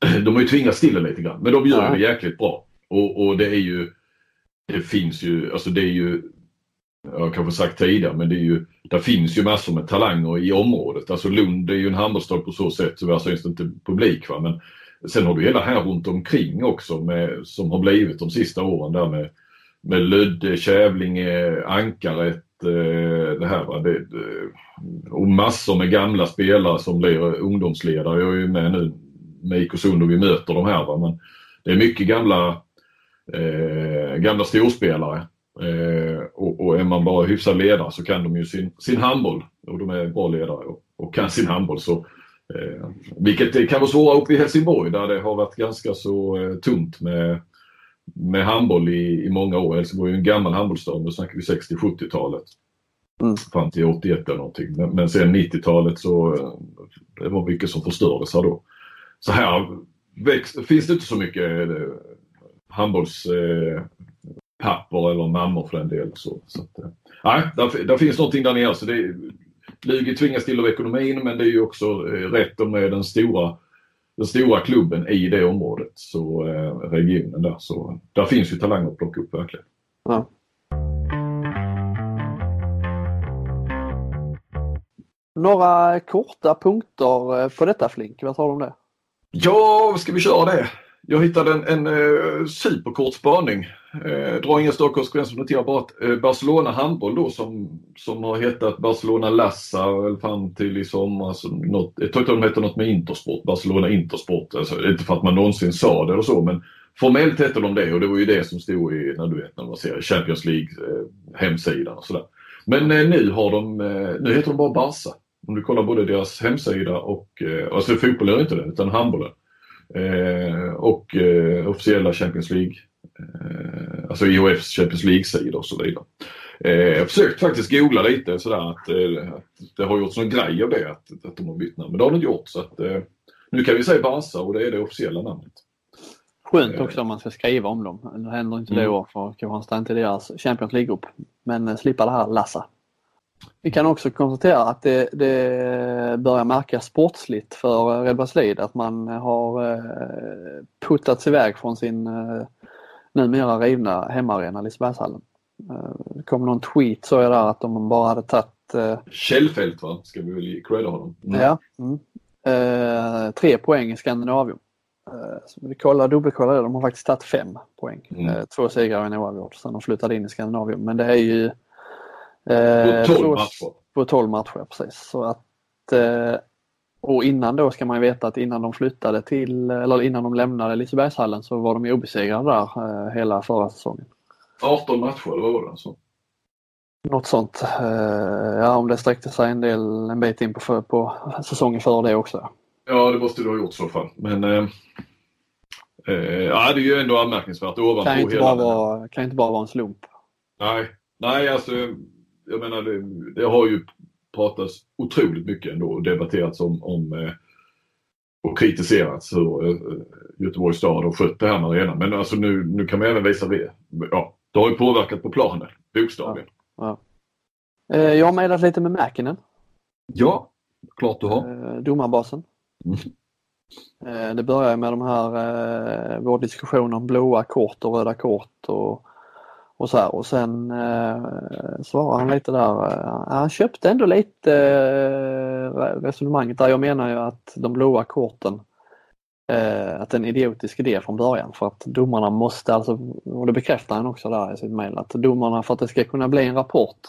A: de har ju tvingats till det lite grann men de gör ja. det jäkligt bra. Och, och det är ju det finns ju, alltså det är ju jag har kanske sagt tidigare, men det är ju, där finns ju massor med talanger i området. Alltså Lund är ju en handbollsstad på så sätt, tyvärr syns det inte publik. Va? Men sen har du hela här runt omkring också med, som har blivit de sista åren där med, med Lödde, Kävlinge, Ankaret, eh, det här. Va? Det, och massor med gamla spelare som blir ungdomsledare. Jag är ju med nu med IK Sund och vi möter de här. Va? Men det är mycket gamla, eh, gamla storspelare Eh, och, och är man bara hyfsad ledare så kan de ju sin, sin handboll och de är bra ledare och, och kan sin handboll. Så, eh, vilket kan vara svårare uppe i Helsingborg där det har varit ganska så eh, tunt med, med handboll i, i många år. Helsingborg är ju en gammal handbollsstad, nu snackar vi 60-70-talet. Mm. Fram till 81 eller någonting. Men, men sen 90-talet så eh, det var mycket som förstördes här då. Så här växt, finns det inte så mycket eh, handbollspapper eh, eller mammor för den delen. Så, så att, eh, nej, där, där, finns någonting där nere. Så det, Lugi tvingas till av ekonomin men det är ju också rätt rätt med den stora den stora klubben i det området, så regionen där. Så där finns ju talanger att plocka upp verkligen.
B: Ja. Några korta punkter på detta Flink, vad tar du om det?
A: Ja, ska vi köra det? Jag hittade en, en eh, superkort spaning. Eh, drar inga större konsekvenser, noterar bara att eh, Barcelona handboll då som, som har hetat Barcelona Lassa fram till i somras. Något, jag tror inte de heter något med Intersport, Barcelona Intersport. Alltså, inte för att man någonsin sa det eller så men formellt heter de det och det var ju det som stod i, när du vet, när man ser Champions League eh, hemsidan och sådär. Men eh, nu har de, eh, nu heter de bara Barca. Om du kollar både deras hemsida och, alltså fotboll är inte det utan handbollen. Eh, och eh, officiella Champions League, eh, alltså IHFs Champions League-sida och så vidare. Eh, jag har försökt faktiskt googla lite sådär att, eh, att det har gjorts någon grej av det att, att de har bytt namn. Men det har de inte gjort så att eh, nu kan vi säga Barca och det är det officiella namnet.
B: Skönt också om man ska skriva om dem. Nu händer inte det i mm. år för Kristianstad inte deras Champions League-grupp. Men slippa det här Lassa. Vi kan också konstatera att det, det börjar märkas sportsligt för Red Baslid att man har eh, puttats iväg från sin eh, numera rivna hemmaarena Lisebergshallen. Eh, det kom någon tweet så jag där att de bara hade tagit...
A: Källfält va, ska vi väl credda honom?
B: Mm. Ja. Mm. Eh, tre poäng i Skandinavium. Eh, så vi kollar, dubbelkollar de har faktiskt tagit fem poäng. Mm. Eh, två segrar och en oavgjord sen de flyttade in i Skandinavium. Men det är ju
A: Eh, på 12 matcher?
B: På 12 matcher, precis. Så att, eh, och innan då ska man veta att innan de flyttade till, eller innan de lämnade Lisebergshallen så var de ju obesegrade där eh, hela förra säsongen.
A: 18 matcher, eller vad var det? Så?
B: Något sånt. Ja, om det sträckte sig en, del, en bit in på, på säsongen före det också.
A: Ja, det måste du ha gjort i så fall. Men eh, ja, det är ju ändå anmärkningsvärt ovanpå
B: kan inte hela... Bara vara, kan inte bara vara en slump.
A: Nej, nej alltså jag menar det, det, har ju pratats otroligt mycket ändå och debatterats om, om eh, och kritiserats hur eh, Göteborgs stad har skött det här med arenan. Men alltså nu, nu kan man även visa det. Ja, det har ju påverkat på planen, bokstavligen.
B: Ja, ja. Eh, jag har mejlat lite med Mäkinen.
A: Ja, klart du har.
B: Domarbasen. Mm. Det börjar med de här, vår diskussion om blåa kort och röda kort och och så här. Och sen eh, svarar han lite där. Eh, han köpte ändå lite eh, resonemanget där. Jag menar ju att de blåa korten eh, att en idiotisk idé från början för att domarna måste, alltså, och det bekräftar han också där i sitt mejl, att domarna för att det ska kunna bli en rapport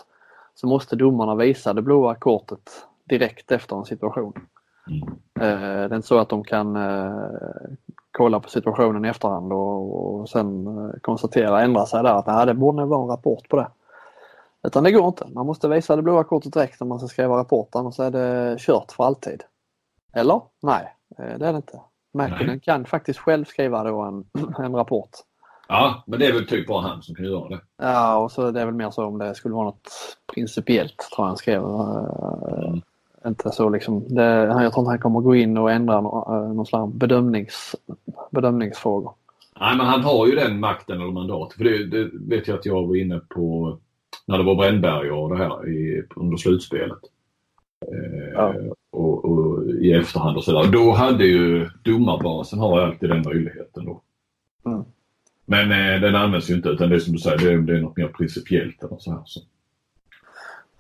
B: så måste domarna visa det blåa kortet direkt efter en situation. Mm. Eh, det är inte så att de kan eh, kolla på situationen i efterhand och, och sen eh, konstatera, ändra sig där att nej, det borde vara en rapport på det. Utan det går inte. Man måste visa det blåa kortet direkt när man ska skriva rapporten och så är det kört för alltid. Eller? Nej, eh, det är det inte. Mäkinen kan faktiskt själv skriva då en, en rapport.
A: Ja, men det är väl typ bara han som kan göra det.
B: Ja, och så är det väl mer så om det skulle vara något principiellt tror jag han skrev. Mm inte så liksom, det, jag tror inte han kommer gå in och ändra eh, någon slags bedömnings, bedömningsfrågor.
A: Nej men han har ju den makten eller mandatet. För det, det, vet jag att jag var inne på när det var Brännberg och det här i, under slutspelet. Eh, ja. och, och, i efterhand och sådär. Då hade ju domarbasen har alltid den möjligheten då. Mm. Men eh, den används ju inte utan det är som du säger, det är, det är något mer principiellt eller så här. Så.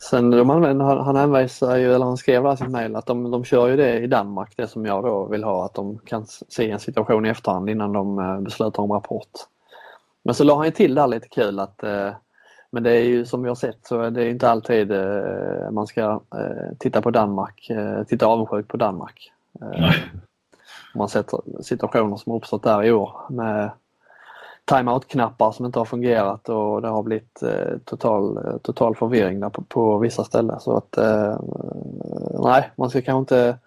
B: Sen de använder, han hänvisar ju, eller han skrev i sitt mejl att de, de kör ju det i Danmark, det som jag då vill ha, att de kan se en situation i efterhand innan de eh, beslutar om rapport. Men så la han ju till där lite kul att eh, men det är ju som vi har sett så är det inte alltid eh, man ska titta på Danmark, titta avundsjukt på Danmark. Nej. Man sett situationer som uppstått där i år med timeout-knappar som inte har fungerat och det har blivit eh, total, eh, total förvirring där på, på vissa ställen. Så att eh, nej, man ska kanske inte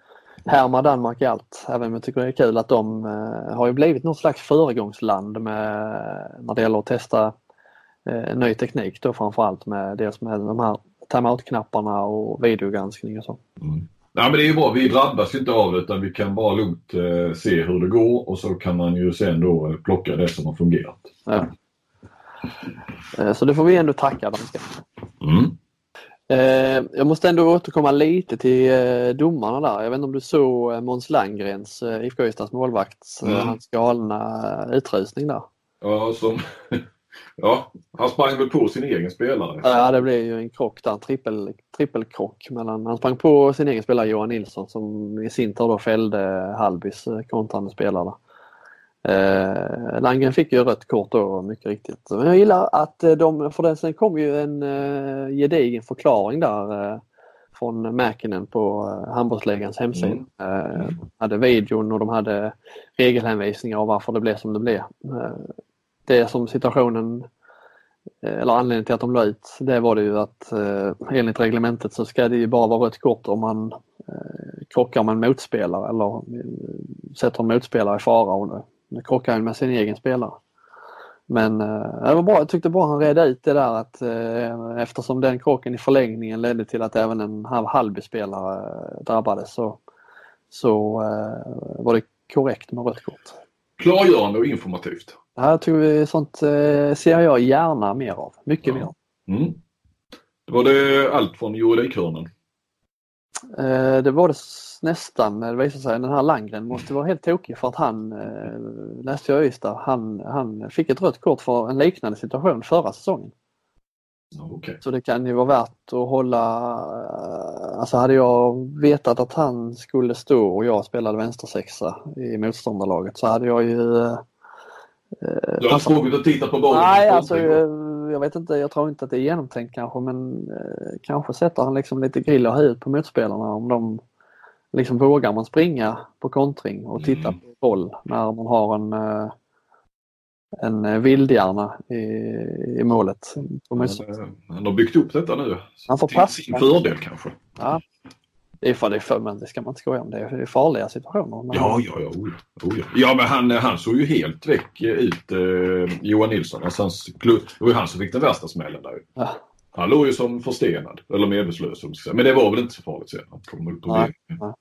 B: härma Danmark i allt. Även om jag tycker det är kul att de har ju blivit något slags föregångsland med, när det gäller att testa ny teknik då framförallt med dels med de här timeout-knapparna och videogranskning och så.
A: Mm. Nej men det är ju bra, vi drabbas inte av det utan vi kan bara lugnt eh, se hur det går och så kan man ju sen då eh, plocka det som har fungerat. Ja.
B: Eh, så det får vi ändå tacka danskarna. Mm. Eh, jag måste ändå återkomma lite till eh, domarna där. Jag vet inte om du såg Måns Landgrens, IFK Ystads målvakts,
A: Mm.
B: hans galna utrusning där.
A: Ja, som, ja, han sprang väl på sin egen spelare.
B: Ja, det blev ju en krock där, trippel, trippelkrock mellan, han sprang på sin egen spelare Johan Nilsson som i sin tur då fällde Hallbys eh, kontrande spelare. Eh, Landgren fick ju rött kort då mycket riktigt. Men jag gillar att eh, de, för det, sen kom ju en eh, gedigen förklaring där eh, från Mäkinen på eh, handbollsligans hemsida. Eh, hade videon och de hade regelhänvisningar och varför det blev som det blev. Det som situationen eh, eller anledningen till att de la ut det var det ju att eh, enligt reglementet så ska det ju bara vara rött kort om man eh, krockar med en motspelare eller eh, sätter en motspelare i fara och det, det krockar han med sin egen spelare. Men eh, det var bra, jag tyckte bra han redde ut det där att eh, eftersom den krocken i förlängningen ledde till att även en halv Hallby-spelare eh, drabbades så, så eh, var det korrekt med rött kort.
A: Klargörande och informativt.
B: Det här tror vi, sånt eh, ser jag gärna mer av. Mycket
A: Ja.
B: mer.
A: Mm. Då var det allt från juridikhörnan.
B: Eh, det var det nästan, det visade sig. Den här Landgren måste vara helt tokig för att han, eh, läste jag Ystad, han, han fick ett rött kort för en liknande situation förra säsongen.
A: Okej.
B: Så det kan ju vara värt att hålla, eh, alltså hade jag vetat att han skulle stå och jag spelade vänstersexa i motståndarlaget så hade jag ju eh,
A: Du har inte vågat att titta på bollen?
B: Nej, alltså eh, jag vet inte. Jag tror inte att det är genomtänkt kanske men eh, kanske sätter han liksom lite grill och hud på motspelarna om de liksom vågar man springa på kontring och titta
A: Mm.
B: på boll när man har en eh, en eh, vildhjärna i, i målet.
A: Han, han har byggt upp detta nu.
B: Han får
A: Till
B: passa.
A: sin fördel kanske.
B: Ja. Det är för det är för, men det ska man inte skoja om. Det är, farliga situationer. Men,
A: Ja, ja, ja. Oh, ja. Oh, ja. ja men han, han såg ju helt väck eh, ut, eh, Johan Nilsson. Alltså hans, det var ju han som fick den värsta smällen där.
B: Ja.
A: Han låg ju som förstenad, eller medvetslös. Men det var väl inte så farligt sen. Han kom upp på
B: Nej.
A: det.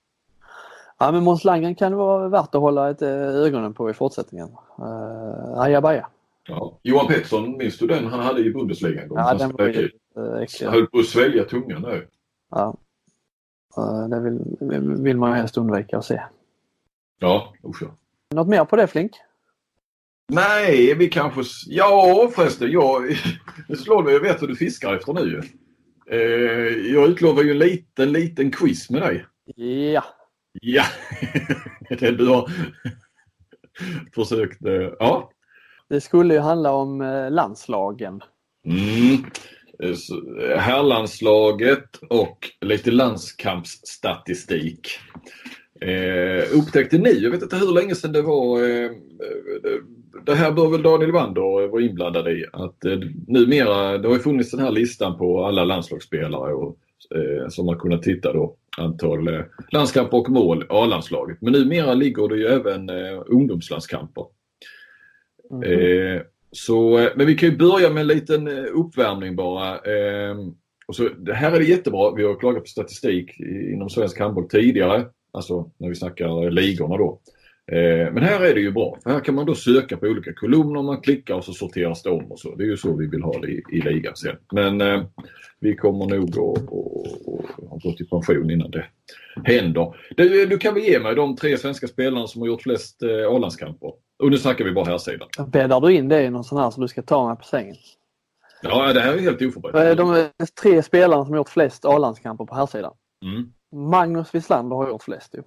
B: Ja, men Måns Landgren kan det vara värt att hålla ett, eh, ögonen på i fortsättningen. Uh, ajabaja.
A: Ja. Johan Pettersson, minns du den han hade i Bundesliga en gång?
B: Ja,
A: Han
B: den var ju uh,
A: Han
B: äcklig.
A: höll på att svälja tungan där.
B: Ja. Eh, det vill, vill man ju helst undvika att se.
A: Ja, usch.
B: Något mer på det Flink?
A: Nej, vi kanske... Ja förresten, jag... Det slår mig, jag vet vad du fiskar efter nu. Eh, jag utlovar ju en liten, liten quiz med dig.
B: Ja.
A: Ja, det du har försökt. Ja.
B: Det skulle ju handla om eh, landslagen.
A: Mm. Eh, Herrlandslaget och lite landskampsstatistik. Eh, upptäckte ni, jag vet inte hur länge sedan det var, eh, eh, det här bör väl Daniel Wander vara inblandad i, att eh, numera, det har ju funnits den här listan på alla landslagsspelare och, eh, som man kunnat titta då, antal eh, landskamper och mål, A-landslaget. Men numera ligger det ju även eh, ungdomslandskamper. Eh, så, men vi kan ju börja med en liten uppvärmning bara. Eh, och så, det här är det jättebra. Vi har klagat på statistik inom svensk handboll tidigare. Alltså när vi snackar ligorna då. Eh, men här är det ju bra. Här kan man då söka på olika kolumner. Man klickar och så sorteras det om och så. Det är ju så vi vill ha det i, i ligan sen. Men eh, vi kommer nog att och, och, och gå till pension innan det händer. Du, du kan väl ge mig de tre svenska spelarna som har gjort flest eh, A-landskamper? Och nu snackar vi bara här sidan.
B: Bäddar du in det i någon sån här så du ska ta mig på sängen?
A: Ja, det här är helt
B: Eh,
A: oförberett.
B: De är tre spelarna som har gjort flest A-landskamper på här sidan.
A: Mm.
B: Magnus Wislander har gjort flest ju.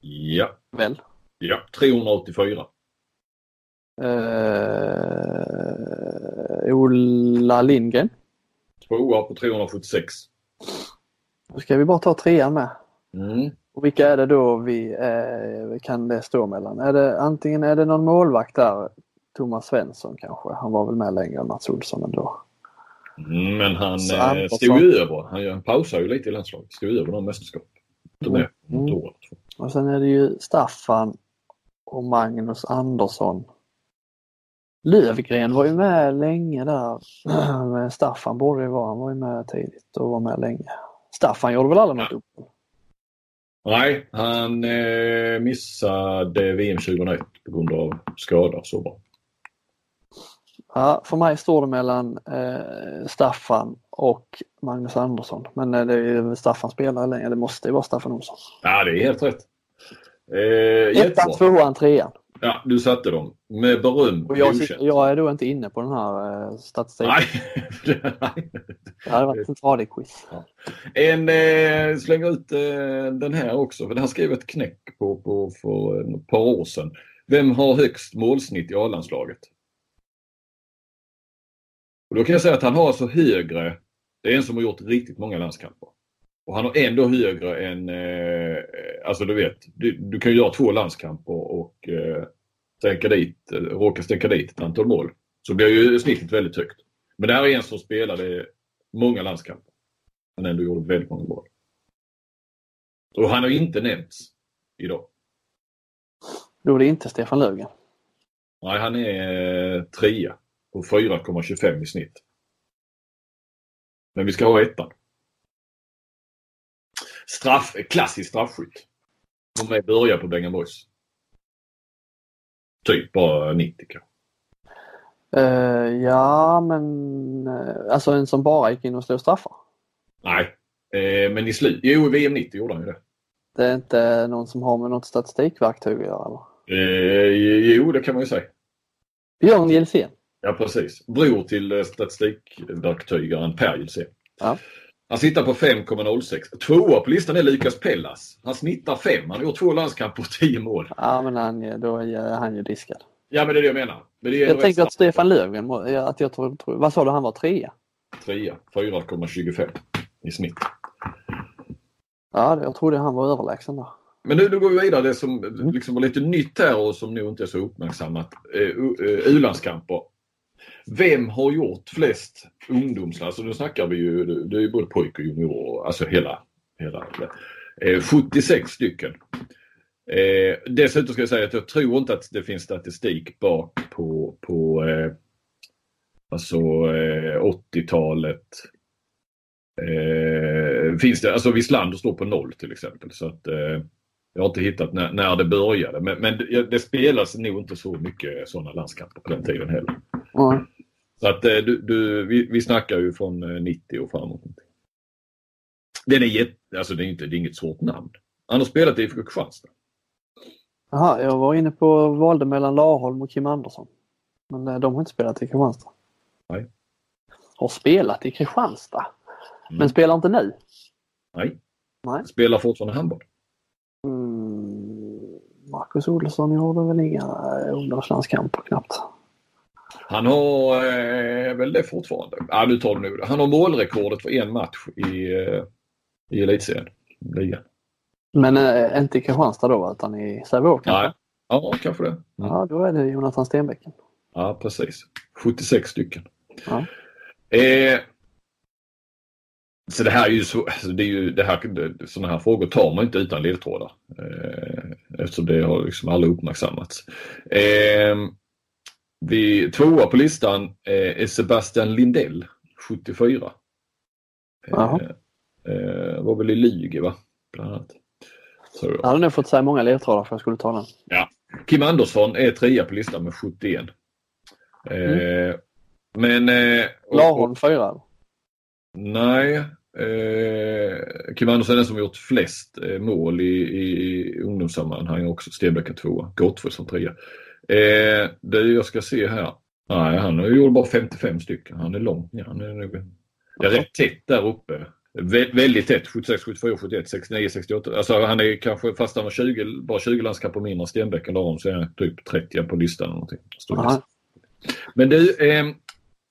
A: Ja,
B: Väl?
A: Ja. 384.
B: Eh, Ola Lindgren.
A: Tvåa på 376.
B: Då ska vi bara ta trean med.
A: Mm.
B: Och vilka är det då vi eh, kan det stå mellan? Är det, antingen är det någon målvakt där, Thomas Svensson kanske. Han var väl med längre än Mats Olsson ändå.
A: Mm, men han eh, stod ju över. Han, han pausade ju lite i landslaget. Stod ju över någon mästerskap.
B: Mm. Och sen är det ju Staffan och Magnus Andersson. Lövgren var ju med länge där. Men Staffan borde ju vara. Han var ju med tidigt och var med länge. Staffan gjorde väl aldrig något uppehåll?
A: Nej, han eh, missade VM 2001 på grund av skada. Så bra.
B: Ja, för mig står det mellan eh, Staffan och Magnus Andersson. Men eh, det är Staffan spelar längre. Det måste ju vara Staffan Olsson.
A: Ja, det är helt rätt. Eh,
B: Ettan, tvåan, trean.
A: Ja, du satte dem med beröm.
B: Och jag, sitter, jag är då inte inne på den här eh, statistiken.
A: Nej. Nej.
B: Det hade varit ett tradigt quiz.
A: En, eh, slänger ut eh, den här också, för det här skrev ett knäck på, på för ett par år sedan. Vem har högst målsnitt i A-landslaget? Och då kan jag säga att han har alltså högre, det är en som har gjort riktigt många landskamper. Och han har ändå högre än, eh, alltså du vet, du, du kan ju göra två landskamper och eh, stänka dit, eh, råka stänka dit ett antal mål. Så blir ju snittet väldigt högt. Men det här är en som spelade många landskamper. Han ändå gjorde väldigt många mål. Och han har inte nämnts idag.
B: Då är det inte Stefan Löfgren.
A: Nej, han är eh, trea på 4,25 i snitt. Men vi ska ha ettan. Straff, klassisk straffskytt. Som är börjar på Bengan Boys. Typ bara 90 kanske.
B: Eh, ja, men eh, alltså en som bara gick in och slog straffar.
A: Nej, eh, men i slut. Jo, VM 90 gjorde han ju det.
B: Det är inte någon som har med något statistikverktyg att göra eller?
A: Eh, jo, det kan man ju säga.
B: Björn Gilsén.
A: Ja, precis. Bror till statistikverktygaren Per Gilsén.
B: Ja.
A: Han sitter på 5,06. Tvåa på listan är Lukas Pellas. Han snittar 5. Han har gjort två landskamper och 10 mål.
B: Ja, men han, då är han ju diskad.
A: Ja, men det är det jag menar. Men det är
B: Jag tänker
A: rätt
B: att Stefan Löfgren, att jag tror, tror, vad sa du han var trea?
A: Trea. 4,25 i snitt.
B: Ja, jag trodde han var överlägsen där.
A: Men nu, nu går vi vidare. Det som
B: Mm.
A: liksom var lite nytt här och som nog inte är så uppmärksammat. Eh, eh, U-landskamper. Vem har gjort flest ungdomsland? Alltså nu snackar vi ju, det är ju både pojk och junior, alltså hela, hela eh, 76 stycken. Eh, dessutom ska jag säga att jag tror inte att det finns statistik bak på, på eh, alltså eh, 80-talet. Eh, finns det, alltså Wislander står på noll till exempel. Så att, eh, jag har inte hittat när, när det började. Men, men det, det spelas nog inte så mycket sådana landskamper på den tiden heller.
B: Ja.
A: Så att eh, du, du, vi, vi snackar ju från eh, 90 och framåt. Den är jätte, alltså det är, inte, det är inget svårt namn. Han har spelat i IFK Kristianstad.
B: Jaha, jag var inne på valde mellan Larholm och Kim Andersson. Men eh, de har inte spelat i Kristianstad.
A: Nej.
B: Har spelat i Kristianstad?
A: Mm.
B: Men spelar inte nu?
A: Nej.
B: Nej.
A: Spelar fortfarande handboll.
B: Mm, Marcus Olsson gjorde väl inga eh, ungdomslandskamper knappt.
A: Han har eh, väl det fortfarande. Ja, nu tar du nog det. Han har målrekordet för en match i, eh, i elitserien. Ligan.
B: Men eh, inte i Kristianstad då utan i Sävehof kanske?
A: Nej. Ja, kanske det. Mm.
B: Ja, då är det Jonathan Stenbecken.
A: Ja, precis. 76 stycken.
B: Ja.
A: Eh, så det här är ju så, alltså det är ju det här, sådana här frågor tar man inte utan ledtrådar. Eh, eftersom det har liksom aldrig uppmärksammats. Eh, vi, tvåa på listan eh, är Sebastian Lindell, 74.
B: Jaha.
A: Eh, eh, var väl i Lyge va? Bland annat.
B: Jag hade nog fått säga många ledtrådar för jag skulle ta den.
A: Kim Andersson är trea på listan med 71. Eh, Men... Eh,
B: Larholm fyra.
A: Nej. Eh, Kim Andersson är den som gjort flest mål i, i ungdomssammanhang också. Stenbecken tvåa. Gottfridsson trea. Eh, det jag ska se här. Nej, han gjort bara 55 stycken. Han är långt ner. Han är, nog, det är rätt tätt där uppe. Vä väldigt tätt. 76, 74, 71, 69, 68. Alltså han är kanske, fast han har 20, bara 20 landskamper mindre än Stenbecken Laron så är han typ 30 på listan. Eller någonting. Men du, eh,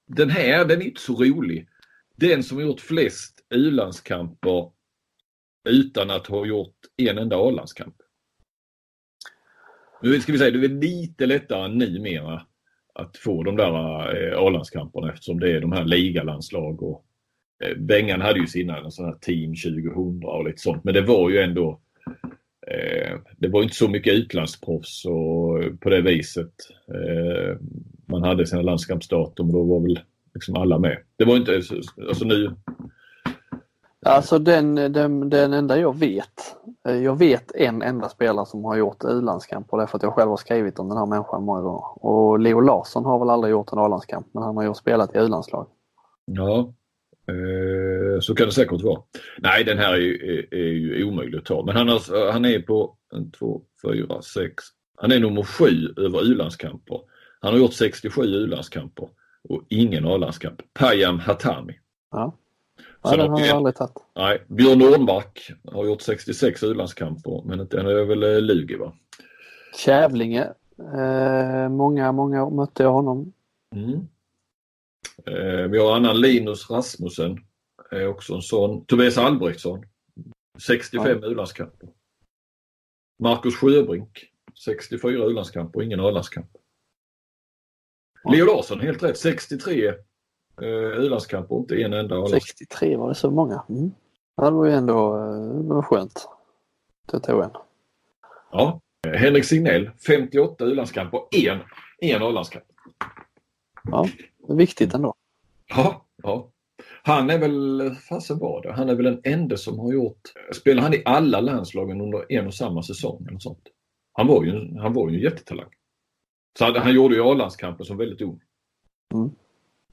A: den här den är inte så rolig. Den som har gjort flest U-landskamper utan att ha gjort en enda A-landskamp. Nu ska vi säga, det är lite lättare numera att få de där eh, A-landskamperna eftersom det är de här ligalandslag och eh, Bengan hade ju sina en sån här Team 2000 och lite sånt men det var ju ändå eh, det var inte så mycket utlandsproffs och på det viset. Man hade sina landskampsdatum och då var väl liksom alla med. Det var inte, alltså, alltså nu,
B: Alltså den, den, den enda jag vet. eh, Jag vet en enda spelare som har gjort u-landskamp och det är för att jag själv har skrivit om den här människan många gånger. Och Leo Larsson har väl aldrig gjort en A-landskamp men han har ju spelat i u-landslag.
A: Ja, eh, så kan det säkert vara. Nej, den här är, ju- är, är ju omöjlig att ta. Men han, har, han är på en, två, fyra, sex. Han är nummer sju över u-landskamper. Han har gjort 67 u-landskamper och ingen A-landskamp. Payam Hatami.
B: Ja. Ja, den har jag aldrig tagit.
A: Nej, Björn Nordmark har gjort 66 u-landskamper men inte, han är väl eh, Lugi va?
B: Kävlinge. Eh, många, många mötte jag honom.
A: Mm. Eh, vi har annan Linus Rasmussen. Är också en sån. Tobias Albrektsson. 65 u-landskamper. Marcus Sjöbrink. 64 u-landskamper ingen A-landskamp.
B: Ja.
A: Leo Larsson, helt rätt. 63 eh, u-landskamper och inte en enda A-landskamp.
B: 63 var det så många. Mm. Ja, det var ju ändå eh, det var skönt. Det tog en.
A: Ja. Eh, Henrik Signell, 58 u-landskamper en, en A-landskamp.
B: Är viktigt ändå.
A: Ja, ja. Han är väl, fasen var det, han är väl den enda som har gjort, spelar han i alla landslagen under en och samma säsong eller sånt? Han var ju, han var ju en jättetalang. Så han, han gjorde ju A-landskampen som väldigt ung.
B: Mm.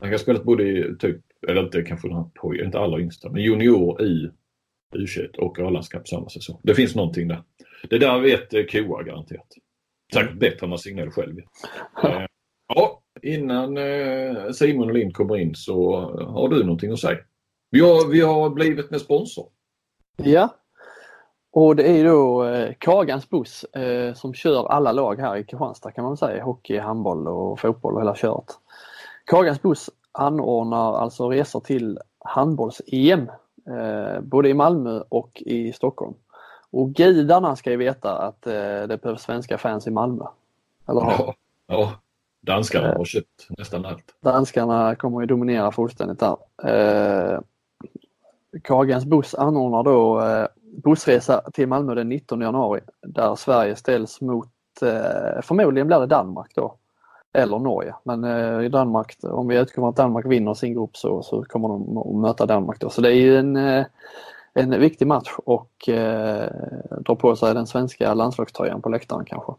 A: Han kan ha spelat både i typ, eller inte kanske den här på, inte alla yngsta, men junior i U21 och A-landskamp samma säsong. Det finns någonting där. Det där vet eh, Koa garanterat. Säkert bättre än vad Signell själv. Eh, Ja, innan eh, Simon och Lind kommer in så har du någonting att säga. Vi har, vi har blivit med sponsor.
B: Ja. Och det är då eh, Kagans buss eh, som kör alla lag här i Kristianstad kan man säga. Hockey, handboll och fotboll och hela köret. Kagans buss anordnar alltså resor till handbolls-EM eh, både i Malmö och i Stockholm. Och gudarna ska ju veta att eh, det behövs svenska fans i Malmö. Eller?
A: Ja, ja. Danskarna har köpt nästan allt.
B: Danskarna kommer ju dominera fullständigt där. Eh, Kagens buss anordnar då eh, bussresa till Malmö den 19 januari där Sverige ställs mot, eh, förmodligen blir det Danmark då. Eller Norge. Men eh, i Danmark, om vi utgår från att Danmark vinner sin grupp så, så kommer de att möta Danmark då. Så det är ju en, eh, en viktig match och eh, dra på sig den svenska landslagströjan på läktaren kanske.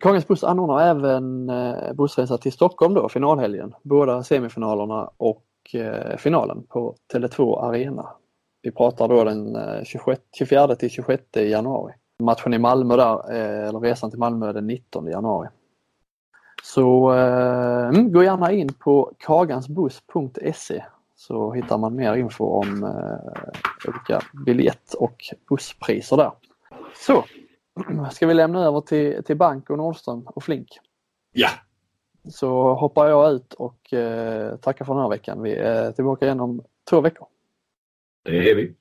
B: Kagens buss anordnar även eh, bussresa till Stockholm då, finalhelgen. Båda semifinalerna och eh, finalen på Tele2 Arena. Vi pratar då den eh, 26, 24 till 26 januari. Matchen i Malmö där, eh, eller resan till Malmö är den 19 januari. Så eh, mm, gå gärna in på kagansbuss.se så hittar man mer info om eh, olika biljett och busspriser där. Så, ska vi lämna över till, till Bank och Nordström och Flink?
A: Ja,
B: Så hoppar jag ut och eh, tackar för den här veckan. Vi är tillbaka igen om två veckor.
A: det är vi.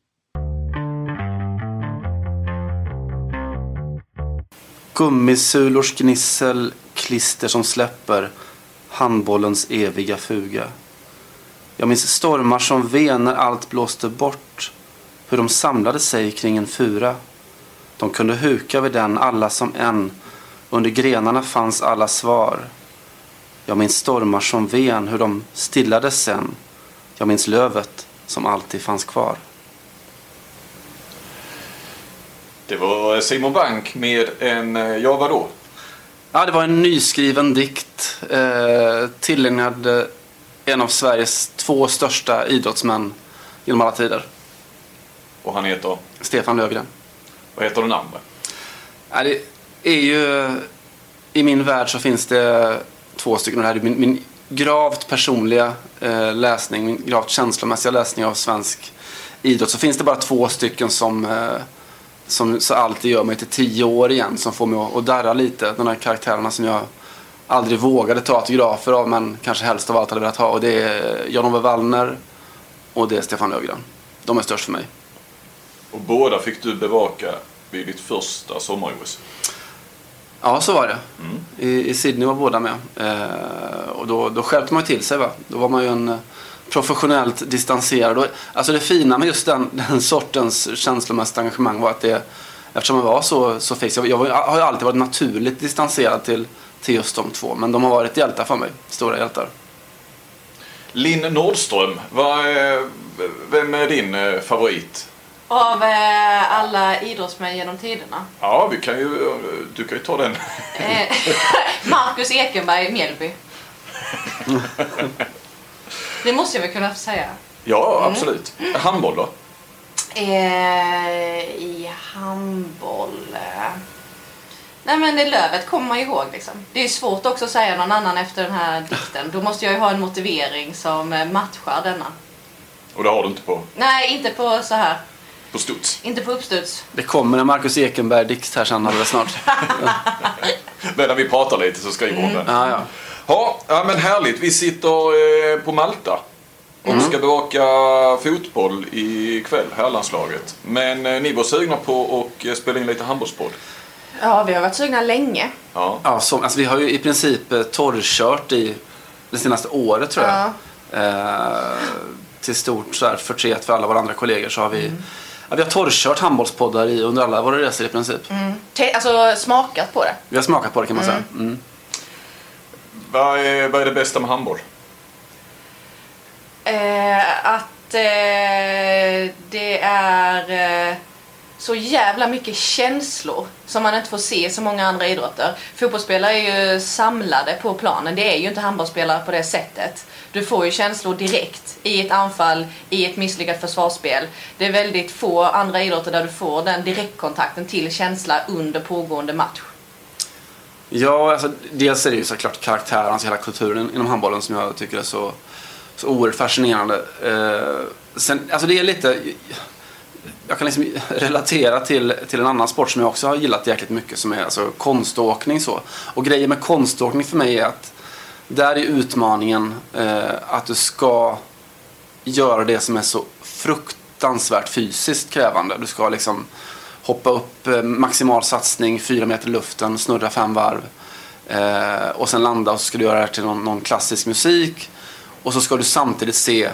E: Gummisulors gnissel, klister som släpper, handbollens eviga fuga. Jag minns stormar som ven när allt blåste bort, hur de samlade sig kring en fura. De kunde huka vid den alla som en, under grenarna fanns alla svar. Jag minns stormar som ven, hur de stillades sen. Jag minns lövet som alltid fanns kvar.
F: Det var Simon Bank med en, eh, ja vadå?
E: Ja, det var en nyskriven dikt eh, tillägnad eh, en av Sveriges två största idrottsmän genom alla tider.
F: Och han heter,
E: Stefan Löfgren.
F: vad heter den andra?
E: Ja, det är ju... I min värld så finns det två stycken. Det här är min, min gravt personliga eh, läsning, min gravt känslomässiga läsning av svensk idrott. Så finns det bara två stycken som, eh, som så alltid gör mig till tio år igen. Som får mig att, darra lite. De här karaktärerna som jag aldrig vågade ta autografer av men kanske helst av allt hade velat ha. Och det är Jan-Ove Wallner och det är Stefan Löfgren. De är störst för mig.
F: Och båda fick du bevaka vid ditt första sommar-OS.
E: Ja, så var det. I, I Sydney var båda med. Eh, och då, då skärpte man till sig. Va? Då var man ju en eh, professionellt distanserad. Och, alltså det fina med just den, den sortens känslomässigt engagemang var att det, eftersom man var så, så fix, jag, jag har ju alltid varit naturligt distanserad till, till just de två. Men de har varit hjältar för mig. Stora hjältar.
A: Linn Nordström, vad är, vem är din eh, favorit?
G: Av eh, alla idrottsmän genom tiderna.
A: Ja, vi kan ju, du kan ju ta den.
G: Eh, Marcus Ekenberg, Mjällby. Det måste jag väl kunna säga.
A: Ja, absolut. Handboll då?
G: Eh, I handboll... Eh. Nej men det Lövet kommer man ihåg liksom. Det är svårt också att säga någon annan efter den här dikten. Då måste jag ju ha en motivering som eh, matchar denna.
A: Och det har du inte på,
G: Nej, inte på så här.
A: på studs.
G: Inte på uppstuds.
E: Det kommer en Marcus Ekenberg-dikt här sen alldeles snart.
A: Medan vi pratar lite så skriver hon den.
E: Ja, ja.
A: Ja, ja, men härligt. Vi sitter eh, på Malta och ska bevaka fotboll ikväll, herrlandslaget. Men eh, ni var sugna på att eh, spela in lite handbollspodd.
G: Ja, vi har varit sugna länge.
A: Ja.
E: Ja, så, alltså, vi har ju i princip eh, torrkört i det senaste året tror jag.
G: Ja.
E: Eh, till stort så här, förtret för alla våra andra kollegor så har vi ja, vi har torrkört handbollspoddar i, under alla våra resor i princip.
G: Te- alltså smakat på det.
E: Vi har smakat på det kan man säga. Mm.
A: Vad, är, vad är det bästa med handboll?
G: Eh, att eh, det är eh, så jävla mycket känslor som man inte får se i så många andra idrotter. Fotbollsspelare är ju samlade på planen. Det är ju inte handbollsspelare på det sättet. Du får ju känslor direkt i ett anfall, i ett misslyckat försvarsspel. Det är väldigt få andra idrotter där du får den direktkontakten till känsla under pågående match.
E: Ja, alltså, dels är det ju såklart karaktären, alltså hela kulturen inom handbollen som jag tycker är så, så oerhört fascinerande. Eh, sen, alltså det är lite... Jag kan liksom relatera till, till en annan sport som jag också har gillat jäkligt mycket som är alltså konståkning. Så. Och grejen med konståkning för mig är att där är utmaningen eh, att du ska göra det som är så fruktansvärt fysiskt krävande. Du ska liksom hoppa upp eh, maximal satsning, fyra meter i luften, snurra fem varv. Eh, och sen landa och så ska du göra det här till någon, någon klassisk musik. Och så ska du samtidigt se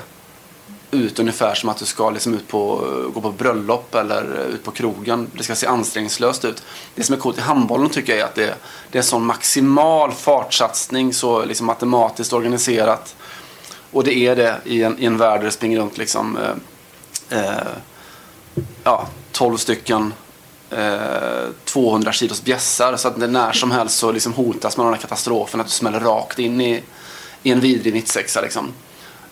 E: ut ungefär som att du ska liksom ut på, eh, gå på bröllop eller eh, ut på krogen. Det ska se ansträngningslöst ut. Det som är coolt i handbollen tycker jag är att det, det är en sån maximal fartsatsning, så liksom matematiskt organiserat. Och det är det i en, i en värld där det springer runt liksom, eh, eh, ja, 12 stycken eh, 200 kilos bjässar. Så att det när som helst så liksom hotas man av den här katastrofen att du smäller rakt in i, i en vidrig mittsexa. Liksom.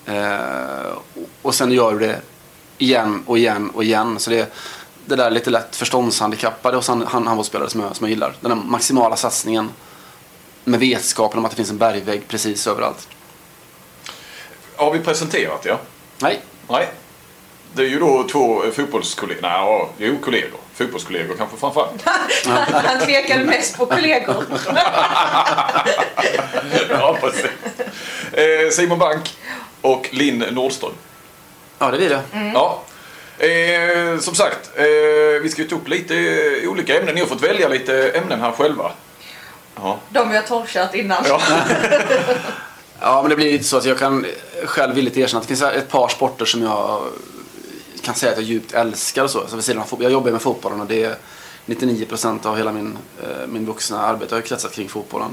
E: Eh, och sen gör du det igen och igen och igen. Så det, det där är lite lätt förståndshandikappade hos han- han- handbollsspelare som jag, som jag gillar. Den där maximala satsningen med vetskapen om att det finns en bergvägg precis överallt.
A: Har vi presenterat ja?
E: Nej,
A: Nej. Det är ju då två fotbollskollegor. Nej, ja, jo, kollegor. Fotbollskollegor kanske framförallt.
G: Han tvekade mest på kollegor.
A: ja, precis. Eh, Simon Bank och Linn Nordström.
E: ja det blir det.
A: Ja. Eh, som sagt, eh, vi ska ju ta upp lite olika ämnen. Ni har fått välja lite ämnen här själva. Ja.
G: De vi har torrkört innan.
A: Ja.
E: Ja, men det blir lite så att jag kan själv villigt erkänna att det finns ett par sporter som jag kan säga att jag djupt älskar och så. så vid sidan av fotboll. Jag jobbar med fotbollen och det är 99% av hela min, eh, min vuxna arbete har kretsat kring fotbollen.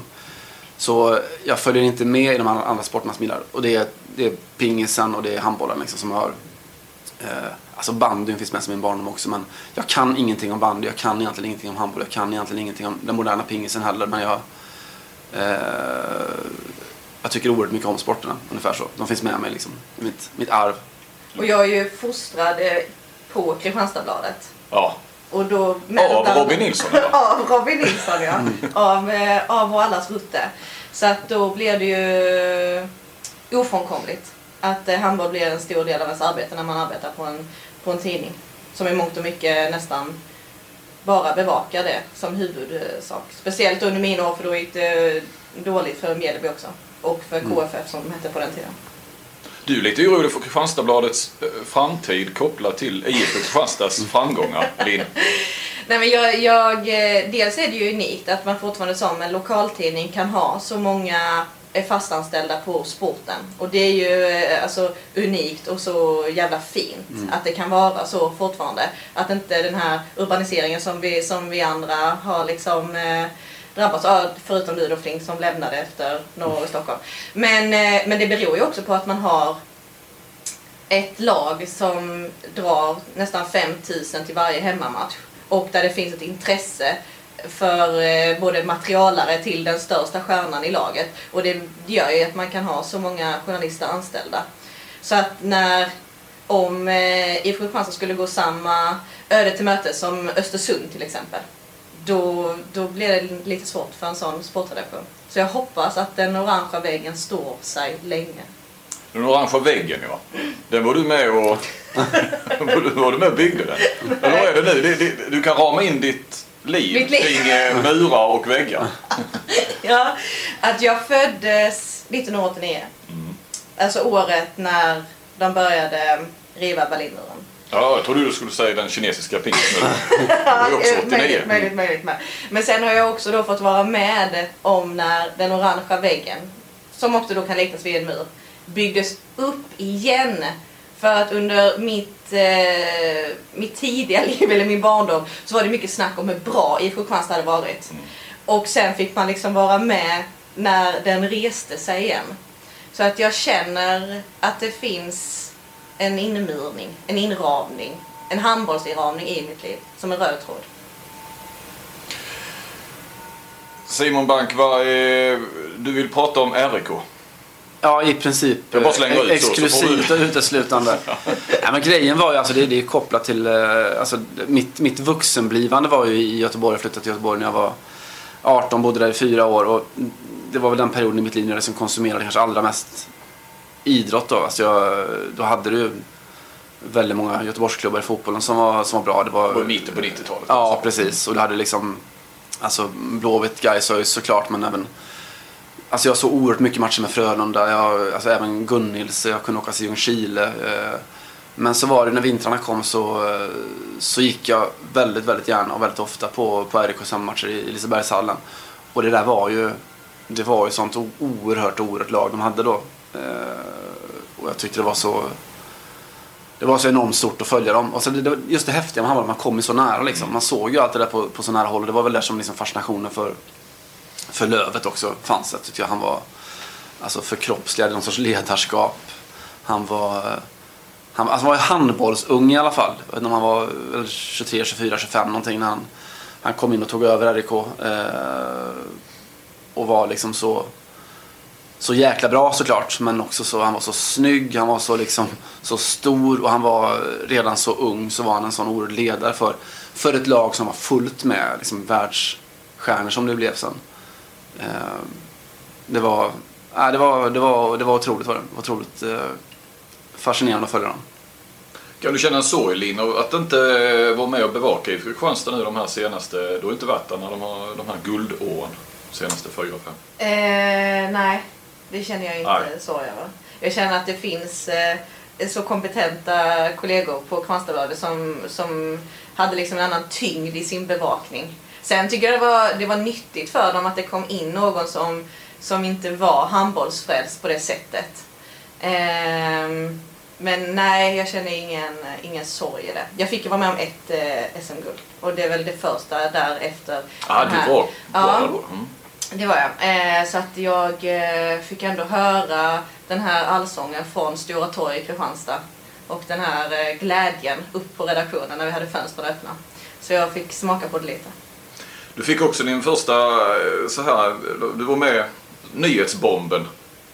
E: Så jag följer inte med i de andra andra sporterna som gillar. Och det är, det är pingisen och det är handbollen liksom som har... Eh, alltså bandyn finns med som min barndom också men jag kan ingenting om bandy, jag kan egentligen ingenting om handboll, jag kan egentligen ingenting om den moderna pingisen heller men jag... Eh, jag tycker oerhört mycket om sporterna, ungefär så. De finns med mig liksom, i mitt, mitt arv.
G: Och jag är ju fostrad eh, på Kristianstadsbladet.
A: ja.
G: Och då
A: Av
G: mellan-
A: Robin Nilsson eller?
G: Av Robin Nilsson ja. Av, eh, av och allas Rutte. Så att då blir det ju ofrånkomligt att eh, handboll blir en stor del av ens arbete när man arbetar på en, på en tidning. Som i mångt och mycket nästan bara bevakar det som huvudsak. Speciellt under mina år för då gick det dåligt för Mjällby också. Och för KFF som de hette på den tiden.
A: Du är lite orolig för Kristianstadsbladets eh, framtid kopplat till IFK Kristianstads framgångar, Linn.
G: Nej, men jag, jag, eh, dels är det ju unikt att man fortfarande som en lokaltidning kan ha så många eh, fastanställda på sporten. Och det är ju alltså, unikt och så jävla fint att det kan vara så fortfarande. Att inte den här urbaniseringen som vi, som vi andra har liksom eh, drabbas av, förutom du då Flink som lämnade efter några år i Stockholm. Men, eh, men det beror ju också på att man har ett lag som drar nästan 5000 till varje hemmamatch och där det finns ett intresse för eh, både materialare till den största stjärnan i laget och det gör ju att man kan ha så många journalister anställda. Så att när om eh, IFK Kristianstad skulle gå samma öde till möte som Östersund till exempel då, då blir det lite svårt för en sån sportredaktion. Så jag hoppas att den orangea väggen står sig länge.
F: Den orangea väggen ja. Den var du med och, var du- med och byggde den? Eller vad är det nu? Det, det, du kan rama in ditt liv,
G: Mitt liv.
F: kring eh, murar och väggar.
G: Ja, att jag föddes 1989. Alltså året när de började riva Berlinmuren.
F: Ja, jag trodde du skulle säga den kinesiska 89.
G: möjligt, möjligt, möjligt med. Men sen har jag också då fått vara med om när den orangea väggen, som också då kan liknas vid en mur, byggdes upp igen. För att under mitt, eh, mitt tidiga liv, eller min barndom, så var det mycket snack om hur bra IFK Kristianstad hade varit. Och sen fick man liksom vara med när den reste sig igen. Så att jag känner att det finns en inmurning, en inramning, en handbollsinramning i mitt liv, som en röd tråd.
F: Simon Bank, vad är, du vill prata om RIK?
E: Ja, i princip.
F: Jag bara slänger
E: eh,
F: ut
E: Exklusivt och uteslutande. ja, men grejen var ju, alltså det, det är kopplat till, eh, alltså mitt, mitt vuxenblivande var ju i Göteborg. Jag flyttade till Göteborg när jag var 18, bodde där i fyra år. Och det var väl den perioden i mitt liv när jag liksom konsumerade kanske allra mest idrott då. Alltså jag, då hade du väldigt många Göteborgsklubbar i fotbollen som var, som var bra. Det var,
F: var mitten på 90-talet.
E: Ja, precis. Och du hade liksom alltså Blåvitt, Gais ju såklart, men även Alltså jag såg oerhört mycket matcher med Frölunda, jag, alltså även Gunnils, jag kunde åka till Ljungskile. Eh, men så var det när vintrarna kom så, eh, så gick jag väldigt, väldigt gärna och väldigt ofta på, på RIKs hemmamatcher i Lisebergshallen. Och det där var ju, det var ju sånt oerhört, oerhört lag de hade då. Eh, och jag tyckte det var så det var så enormt stort att följa dem. Och så det, det, just det häftiga med att man kom ju så nära liksom. Man såg ju allt det där på, på så nära håll. Och det var väl där som liksom fascinationen för, för Lövet också fanns. Jag tyckte jag han var alltså förkroppsligade någon sorts ledarskap. Han var, eh, han, alltså han var ju handbollsung i alla fall. Jag vet inte om han var 23, 24, 25 någonting när han, han kom in och tog över RIK. Eh, och var liksom så så jäkla bra såklart, men också så, han var så snygg, han var så liksom så stor och han var redan så ung så var han en sån oerhörd ledare för, för ett lag som var fullt med liksom, världsstjärnor som det blev sen. Eh, det var, nej, det var, det var, det var otroligt var det. Det var otroligt eh, fascinerande att följa dem.
F: Kan du känna en sorg Linn att inte eh, vara med och bevaka IFK Kristianstad nu de här senaste, du har inte varit där när de har de här guldåren. Senaste fyra, fem.
G: Eh, nej, det känner jag inte
F: Nej.
G: sorg över. Jag känner att det finns eh, så kompetenta kollegor på Kristianstadsbladet som, som hade liksom en annan tyngd i sin bevakning. Sen tycker jag det var, det var nyttigt för dem att det kom in någon som, som inte var handbollsfrälst på det sättet. Ehm, men nej, jag känner ingen, ingen sorg i det. Jag fick ju vara med om ett eh, SM-guld och det är väl det första därefter. Den
F: du var, var
G: Ja.
F: Mm.
G: Det var jag. Eh, så att jag eh, fick ändå höra den här allsången från Stora Torg i Kristianstad. Och den här eh, glädjen upp på redaktionen när vi hade fönstren öppna. Så jag fick smaka på det lite.
F: Du fick också din första, eh, så här, du var med Nyhetsbomben.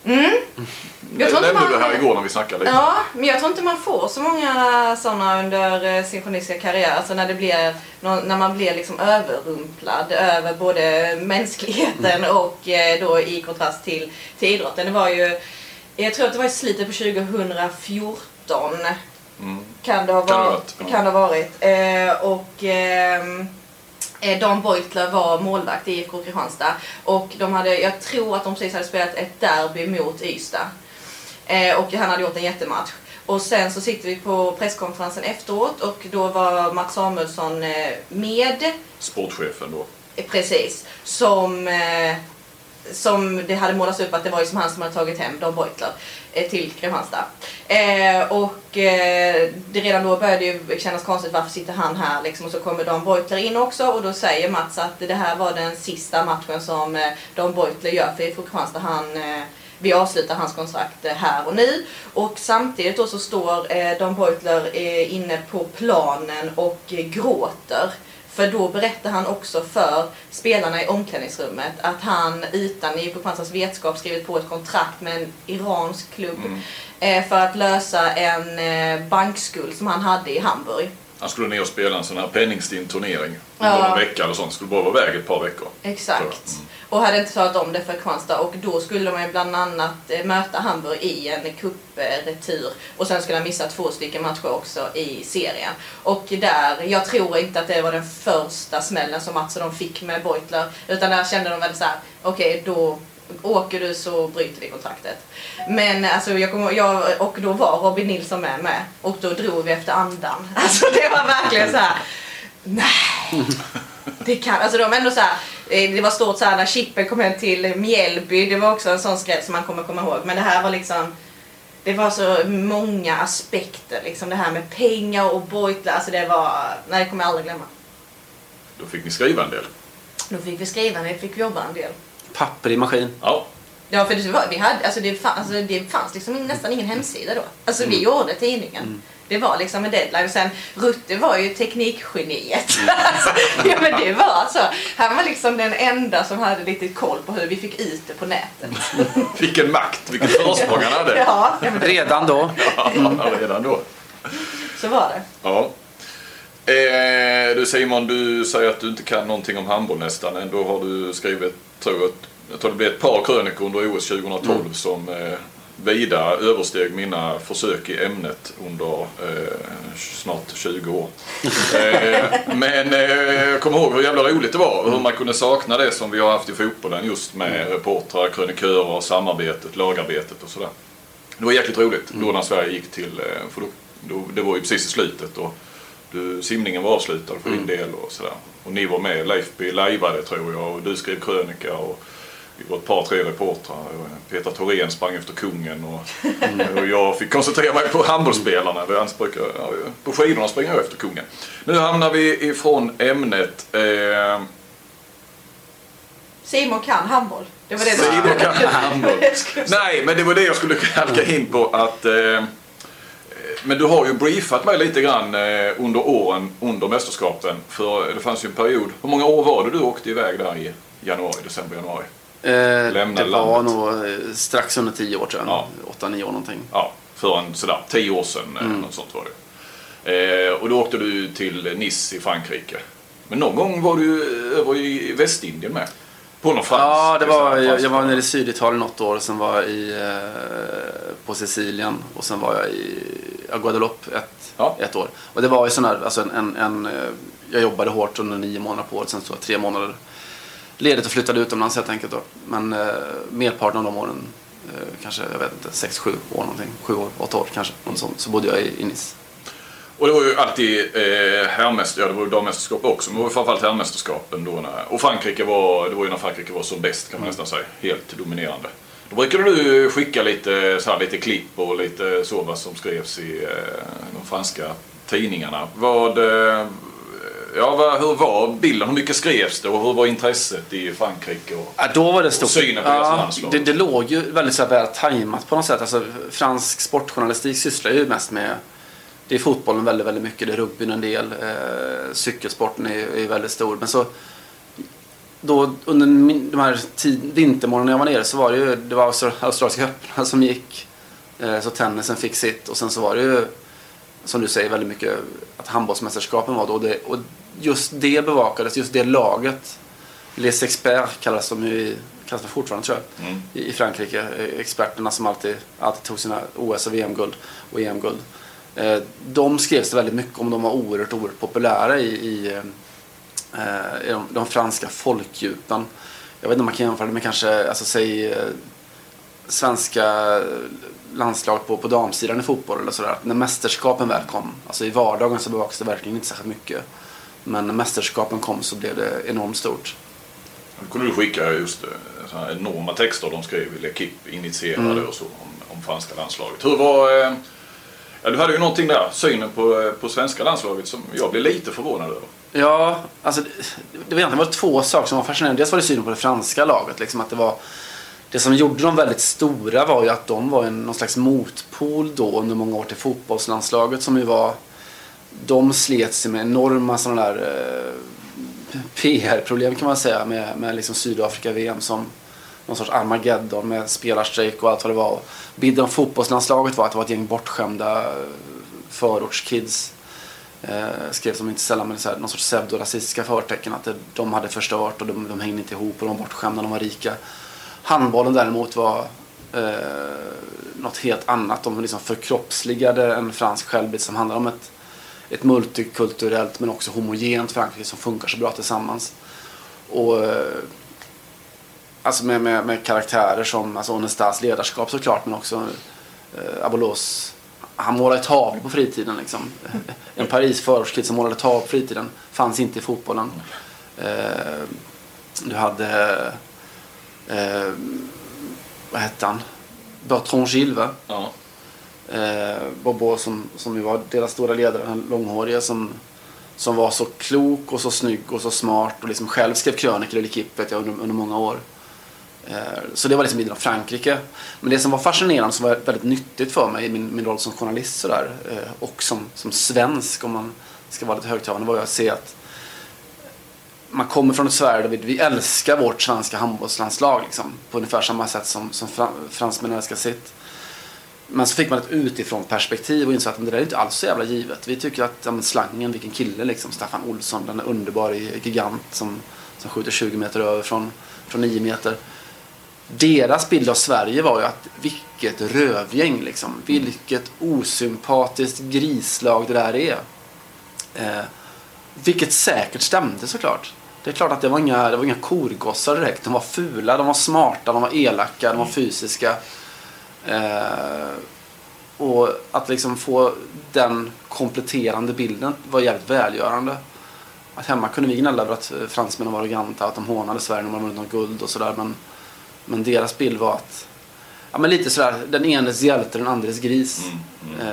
G: Jag
F: Jag
G: tror
F: nämnde
G: man-
F: det här igår när vi snackade lite.
G: Ja, men jag tror inte man får så många sådana under eh, sin journalistiska karriär. Alltså när, det blir, när man blir liksom överrumplad över både mänskligheten och eh, då i kontrast till, till idrotten. Det var ju, jag tror att det var i slutet på 2014 kan det ha
F: Kan det ha
G: varit.
F: varit.
G: Kan det ha varit. Eh, och ehm, eh, Dan Beutler var målvakt i IFK Kristianstad. Och de hade, jag tror att de precis hade spelat ett derby mot Ystad. Eh, och han hade gjort en jättematch. Och sen så sitter vi på presskonferensen efteråt och då var Mats Samuelsson eh, med.
F: Sportchefen då.
G: Eh, Precis. Som, eh, som det hade målats upp att det var ju som han som hade tagit hem Dan Beutler. Eh, till Kristianstad. Eh, och eh, det redan då började ju kännas konstigt varför sitter han här liksom och så kommer Don Beutler in också och då säger Mats att det här var den sista matchen som eh, Don Beutler gör för IFK Kristianstad. Han, eh, vi avslutar hans kontrakt eh, här och nu. Och samtidigt då så står eh, Don Beutler eh, inne på planen och eh, gråter. För då berättar han också för spelarna i omklädningsrummet att han utan IFK Kristianstads vetskap skrivit på ett kontrakt med en iransk klubb eh, för att lösa en eh, bankskuld som han hade i Hamburg.
A: Han skulle ner och spela en sån här penningstinn turnering.
G: Ja.
A: Någon vecka eller sånt. Skulle bara vara iväg ett par veckor.
G: Exakt.
A: Mm.
G: Och hade inte talat om det för Kristianstad och då skulle de ju bland annat eh, möta Hamburg i en cupretur och sen skulle han missa två stycken matcher också i serien. Och där, jag tror inte att det var den första smällen som Mats och de fick med Beutler utan där kände de väl så här: okej då åker du så bryter vi kontraktet. Men alltså jag kommer, jag, och då var Robin Nilsson med med och då drog vi efter andan. Alltså det var verkligen så här. nej. Det kan, alltså de ändå så här, det var stort så här när Chippen kom hem till Mjällby, det var också en sån skräll som man kommer komma ihåg. Men det här var liksom, det var så många aspekter liksom det här med pengar och Beutler, alltså det var, nej det kommer jag aldrig glömma.
A: Då fick ni skriva en del.
G: Då fick vi skriva, det fick vi jobba en del.
E: Papper i maskin.
A: Ja.
G: Ja för det, var, vi hade, alltså det, fanns, alltså det fanns liksom nästan ingen hemsida då. Alltså
A: Mm.
G: vi gjorde tidningen. Det var liksom en deadline. Och sen Rutte var ju teknikgeniet.
A: Mm.
G: alltså, ja men det var så. Han var liksom den enda som hade lite koll på hur vi fick ut det på nätet.
A: Vilken makt, vilket försprång han hade.
G: Ja,
E: Redan då.
A: Ja, redan då.
G: så var det.
A: Ja. Eh, du Simon, du säger att du inte kan någonting om handboll nästan. Ändå har du skrivit, tror jag, jag tror det blev ett par krönikor under OS 2012 som eh, vida översteg mina försök i ämnet under eh, snart 20 år. eh, men eh, jag kommer ihåg hur jävla roligt det var och hur man kunde sakna det som vi har haft i fotbollen just med reportrar, krönikörer, samarbetet, lagarbetet och sådär. Det var jäkligt roligt då när Sverige gick till, eh, för då, då, det var ju precis i slutet och du, simningen var avslutad för din del och sådär. Och ni var med, Leifby lajvade tror jag och du skrev krönika och vi var ett par, tre reportrar. Peter Thorén sprang efter kungen och, och jag fick koncentrera mig på handbollsspelarna. Annars brukar, på skidorna springer jag efter kungen. Nu hamnar vi ifrån ämnet eh,
G: Simon kan handboll. Det var det
A: Simon kan handboll. Nej, men det var det jag skulle halka in på att eh, men du har ju briefat mig lite grann eh, under åren under mästerskapen. För det fanns ju en period. Hur många år var det du åkte iväg där i januari, december, januari?
E: Eh,
A: Lämna
E: det var
A: landet.
E: nog eh, strax under tio år jag.
A: Ja.
E: Åtta, nio år någonting.
A: Ja, för en sådär tio år sedan. Mm. Något sånt var det. Eh, och då åkte du till Nice i Frankrike. Men någon gång var du över i Västindien med. På någon frans.
E: Ja, det var, jag,
A: fransk-
E: jag var nere i Syditalien något år. Sen var jag i, eh, på Sicilien och sen var jag i Guadeloupe ett,
A: Ja.
E: ett år. Och det var ju sån här, alltså en, en, en, eh, jag jobbade hårt under nio månader på året. Sen så var tre månader ledigt och flyttade utomlands helt enkelt. Då. Men eh, merparten av de åren, eh, kanske jag vet inte, sex, sju år någonting. Sju år, åtta år kanske. Sånt, så bodde jag i, i Nice.
A: Och det var ju alltid eh, herrmäster, ja det var ju dammästerskap också, men det var ju framförallt herrmästerskapen då. När, och Frankrike var, det var ju när Frankrike var som bäst kan man nästan säga. Helt dominerande. Då brukade du skicka lite, så här, lite klipp och lite så vad som skrevs i eh, de franska tidningarna. Vad, eh, ja, vad, hur var bilden? Hur mycket skrevs det och hur var intresset i Frankrike? Och,
E: Ja, då var det stort.
A: Och synen på deras
E: ja,
A: landslag.
E: det, det låg ju väldigt så väl tajmat på något sätt. Alltså, fransk sportjournalistik sysslar ju mest med det är fotbollen väldigt, väldigt mycket. Det är rugbyn en del. Eh, cykelsporten är, är väldigt stor. Men så då under min, de här tid, vintermånaderna jag var nere så var det ju det var Austra- Australiska öppna som gick. Eh, så tennisen fick sitt och sen så var det ju som du säger väldigt mycket att handbollsmästerskapen var då. Och det, och just det bevakades, just det laget. Les experts kallas de ju i- kallas de fortfarande tror jag.
A: Mm.
E: I, I Frankrike. Eh, Experterna som alltid, alltid tog sina OS och VM-guld och EM-guld. Eh, de skrevs det väldigt mycket om. De var oerhört, oerhört populära i, i, eh, i de, de franska folkdjupen. Jag vet inte om man kan jämföra det med kanske, alltså säg eh, svenska landslag på, på damsidan i fotboll eller sådär. När mästerskapen väl kom, alltså i vardagen så bevakades det verkligen inte särskilt mycket. Men när mästerskapen kom så blev det enormt stort.
A: Då kunde du skicka just eh, så här enorma texter de skrev i L'Equipe initierade
E: Mm.
A: och så om, om franska landslaget. Hur var... Eh, ja, du hade ju någonting där, synen på, eh, på svenska landslaget som jag blev lite förvånad över.
E: Ja, alltså det, det var egentligen var två saker som var fascinerande. Dels var det synen på det franska laget. Liksom att det, var, det som gjorde dem väldigt stora var ju att de var en, någon slags motpol då under många år till fotbollslandslaget som ju var... De slet sig med enorma sådana där eh, PR-problem kan man säga med, med liksom Sydafrika-VM som någon sorts Armageddon med spelarstrejk och allt vad det var. Bilden av fotbollslandslaget var att det var ett gäng bortskämda eh, förortskids eh, skrev som inte sällan med så här, någon sorts pseudorasistiska förtecken att det, de hade förstört och de, de hängde inte ihop och de var bortskämda, de var rika. Handbollen däremot var eh, något helt annat. De liksom förkroppsligade en fransk självbild som handlar om ett, ett multikulturellt men också homogent Frankrike som funkar så bra tillsammans. Och eh, Alltså med, med, med karaktärer som alltså Onestas ledarskap såklart men också eh, Abolos han målade tavlor på fritiden. Liksom. En Paris förortskid som målade tavlor på fritiden fanns inte i fotbollen. Eh, du hade, eh, vad hette han? Bertrand Gilles va?
A: Ja.
E: Eh, Bobo som, som ju var deras stora ledare, den långhåriga som, som var så klok och så snygg och så smart och liksom själv skrev krönikor i L'Equipe vet jag, under, under många år. Eh, Så det var liksom bilden av Frankrike. Men det som var fascinerande, som var väldigt nyttigt för mig i min, min roll som journalist sådär, eh, och som, som svensk om man ska vara lite högtravande, var ju att se att man kommer från ett Sverige där vi, vi älskar vårt svenska handbollslandslag liksom, på ungefär samma sätt som, som fransmännen älskar sitt. Men så fick man ett utifrån perspektiv och insåg att det där är inte alls så jävla givet. Vi tycker att ja, men slangen, vilken kille liksom. Staffan Olsson, den är underbar gigant som, som skjuter 20 meter över från, från 9 meter. Deras bild av Sverige var ju att vilket rövgäng liksom. Vilket osympatiskt grislag det där är. Eh, vilket säkert stämde såklart. Det är klart att det var inga, det var inga korgossar direkt. De var fula, de var smarta, de var elaka, de var fysiska. Eh, och att liksom få den kompletterande bilden var jävligt välgörande. Att hemma kunde vi gnälla över att eh, fransmännen var arroganta, att de hånade Sverige när man vunnit något guld och sådär. Men, men deras bild var att, ja men lite sådär, den enes hjälte, den andres gris. Eh,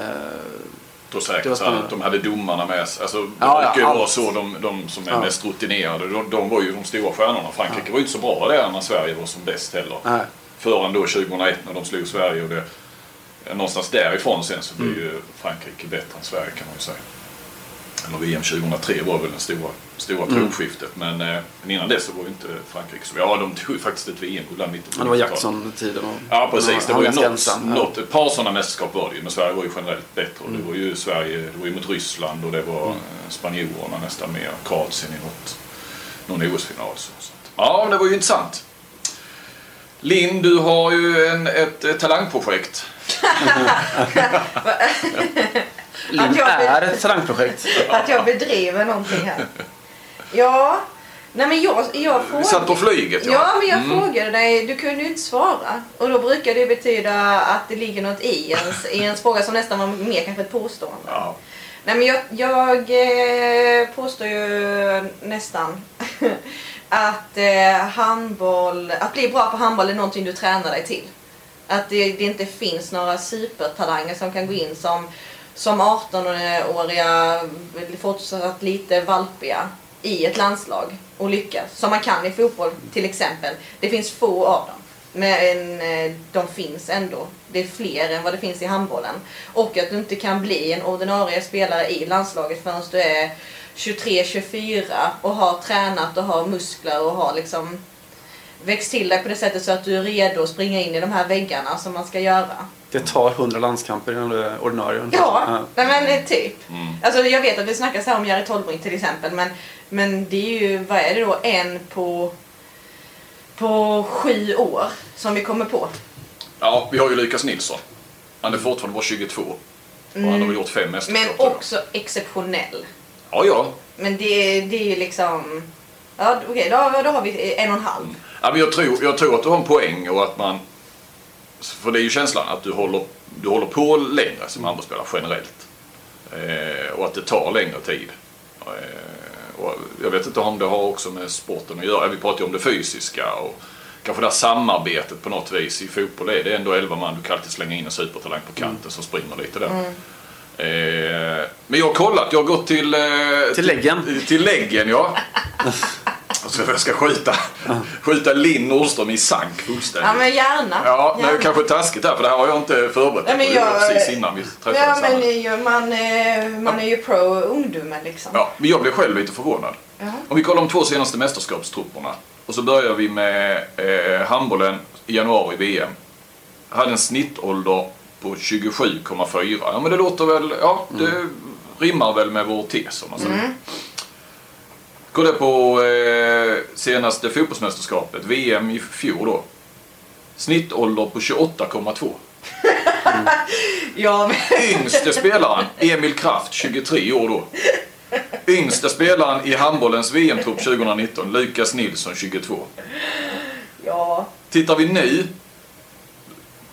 A: Då
E: Det
A: säkert
E: var
A: så här,
E: spännande.
A: de hade domarna med sig. Alltså, det
E: Ja,
A: brukar ju
E: ja,
A: vara så de, de som är
E: Ja.
A: mest rutinerade. De, de var ju de stora stjärnorna. Frankrike var ju inte så bra där när Sverige var som bäst heller.
E: nej.
A: Förrän då 2001 när de slog Sverige och det någonstans därifrån sen så blir
E: Mm.
A: ju Frankrike bättre än Sverige kan man ju säga. Eller VM 2003 var väl det stora, stora
E: Mm.
A: tronskiftet. Men, eh, men innan dess så var ju inte Frankrike så Ja, de tog ju faktiskt ett VM-guld där mitten på
E: Ja, det var
A: 90-talet.
E: Jackson-tiden.
A: Ja precis, det var ju något,
E: ensam,
A: något, ett par sådana mästerskap var det ju. Men Sverige var ju generellt bättre.
E: Mm.
A: det var ju Sverige, det var ju mot Ryssland och det var eh, spanjorerna nästan mer. Kroatien i något, någon OS-final. Så. Ja, det var ju intressant. Linn, du har ju en, ett, ett talangprojekt.
E: Linn
G: Att jag-
E: är ett talangprojekt.
G: Att jag bedriver någonting här. Ja, nej men jag, jag
A: Vi satt på
G: frågade...
A: flyget
G: Ja, men jag
A: Mm.
G: frågade dig, du kunde ju inte svara. Och då brukar det betyda att det ligger något i ens, i ens fråga som nästan var mer kanske ett påstående.
A: Ja.
G: Nej men jag, jag eh, påstår ju nästan att eh, handboll, att bli bra på handboll är någonting du tränar dig till. Att det, det inte finns några supertalanger som kan gå in som, som 18-åriga, fortsatt lite valpiga i ett landslag och lyckas. Som man kan i fotboll till exempel. Det finns få av dem. Men eh, de finns ändå. Det är fler än vad det finns i handbollen. Och att du inte kan bli en ordinarie spelare i landslaget förrän du är 23-24 och har tränat och har muskler och har liksom växt till dig på det sättet så att du är redo att springa in i de här väggarna som man ska göra.
E: Det tar 100 landskamper innan du är ordinarie.
G: Ja, nej men eh, typ.
A: Mm.
G: Alltså jag vet att vi snackar så här om Jerry Tolbring till exempel men, men det är ju, vad är det då, en på, på sju år som vi kommer på.
A: ja, vi har ju Lukas Nilsson. Han är fortfarande bara 22. Och han har väl gjort fem mästerskap.
G: Mm. Men också exceptionell.
A: Ja, ja.
G: Men det, det är ju liksom, ja okej då, då har vi en och en halv.
A: Ja, men jag, tror, jag tror att du har en poäng och att man... För det är ju känslan att du håller, du håller på längre som handbollsspelare generellt. Eh, och att det tar längre tid. Eh, och jag vet inte om det har också med sporten att göra. Vi pratar ju om det fysiska och kanske det här samarbetet på något vis. I fotboll är det ändå 11 man. Du kan alltid slänga in en supertalang på kanten som springer lite där. Eh, men jag har kollat. Jag har gått till... Eh,
E: Till läggen?
A: Till läggen, ja. Så jag ska skjuta, skjuta Linn Nordström i sank fullständigt.
G: Ja men gärna.
A: Ja, det är
G: Gärna.
A: kanske taskigt här för det här har jag inte förberett
G: Ja, men jag-
A: precis innan vi träffades.
G: Ja men det är ju, man, eh, man är ju pro ungdomen liksom.
A: Ja, men jag blev själv lite förvånad.
G: Ja.
A: Om vi kollar de två senaste mästerskapstrupperna. Och så börjar vi med eh, handbollen i januari VM. Hade en snittålder på 27,4. Ja men det låter väl, ja det rimmar väl med vår tes om man säger. Kolla på eh, senaste fotbollsmästerskapet, VM i fjol då. Snittålder på 28,2.
G: Ja, men,
A: Yngste spelaren, Emil Kraft, 23 år då. Yngste spelaren i handbollens VM-trupp 2019, Lukas Nilsson, 22.
G: ja.
A: Tittar vi nu,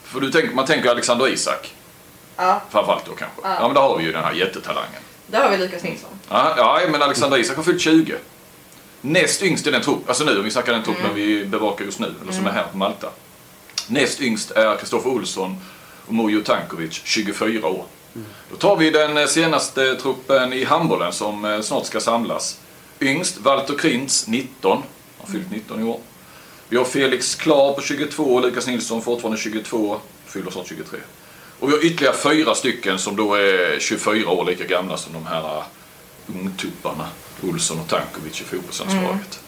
A: för du tänker, man tänker Alexander Isak,
G: ja.
A: framförallt då kanske. Ja, men där har vi ju den här jättetalangen.
G: Där har vi Lukas Nilsson.
A: Ja, ja men Alexander Isak har fyllt 20. Näst yngst i den truppen, alltså nu om vi snackar den truppen vi bevakar just nu, eller som är här på Malta. Näst yngst är Kristoffer Olsson och Mujo Tankovic, 24 år. Då tar vi den eh, senaste truppen i handbollen som eh, snart ska samlas. Yngst Walter Krintz, 19. Har fyllt 19 i år. Vi har Felix Klar på 22 och Lukas Nilsson fortfarande 22. Fyller snart 23. Och vi har ytterligare fyra stycken som då är 24 år lika gamla som de här eh, ungtupparna. Olsson och Tankovic i fotbollslandslaget.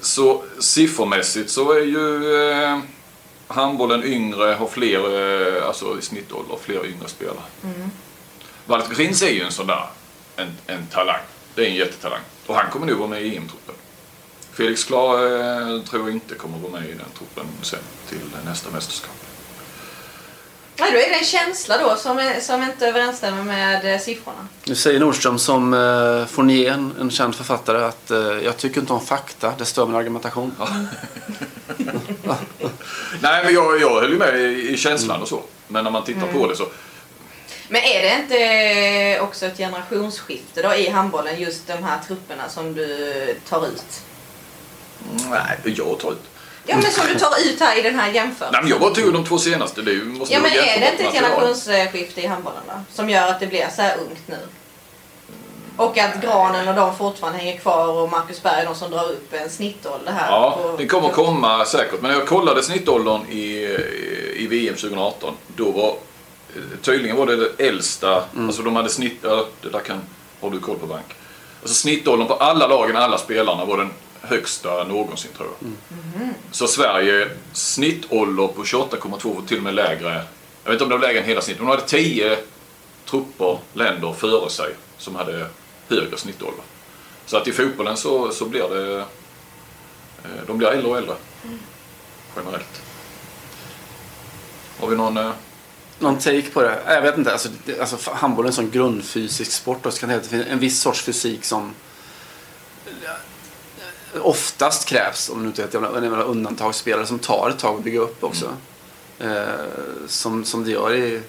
A: Så siffermässigt så är ju eh, handbollen yngre, har fler, eh, alltså i snittålder, fler yngre spelare. Walter Krins är ju en sån där, en, en talang. Det är en jättetalang. Och han kommer nog vara med i EM-truppen. Felix Klar eh, tror jag inte kommer vara med i den truppen sen till nästa mästerskap.
G: Nej, då är det en känsla då som, är, som inte överensstämmer med eh, siffrorna.
E: Nu säger Nordström som eh, Fournier, en, känd författare, att eh, jag tycker inte om fakta, det stör min argumentation.
A: Nej men jag, jag höll ju med i, i känslan och så. Men när man tittar på det så.
G: Men är det inte också ett generationsskifte då i handbollen, just de här trupperna som du tar ut?
A: Nej, jag tar ut.
G: Ja, men som du tar ut här i den här
A: Nej
G: jämförelsen.
A: men jag bara tog de två senaste. Det är måste
G: Ja, men är det inte ett generationsskifte i handbollen då? Som gör att det blir så här ungt nu? Och att Granen och de fortfarande hänger kvar och Marcus Berg de som drar upp en snittålder här.
A: Ja,
G: på-
A: det kommer komma säkert. Men när jag kollade snittåldern i, i VM 2018, då var tydligen var det det äldsta, alltså de hade snitt, ja, det där kan, har du koll på bank. Alltså snittåldern på alla lagen, alla spelarna var den högsta någonsin tror jag. Så Sverige snittålder på 28,2 var till och med lägre. Jag vet inte om det var lägre än hela snittet. De hade 10 trupper, länder före sig som hade högre snittålder. Så att i fotbollen så, så blir det Eh, De blir äldre och äldre. Generellt. Har vi någon... eh,
E: Någon take på det? Jag vet inte. Alltså, det, alltså, f- handboll är en sån grundfysisk sport. Och så kan det finnas en viss sorts fysik som oftast krävs. Om du inte jag menar undantagsspelare som tar ett tag att bygga upp också. Eh, som, som det gör i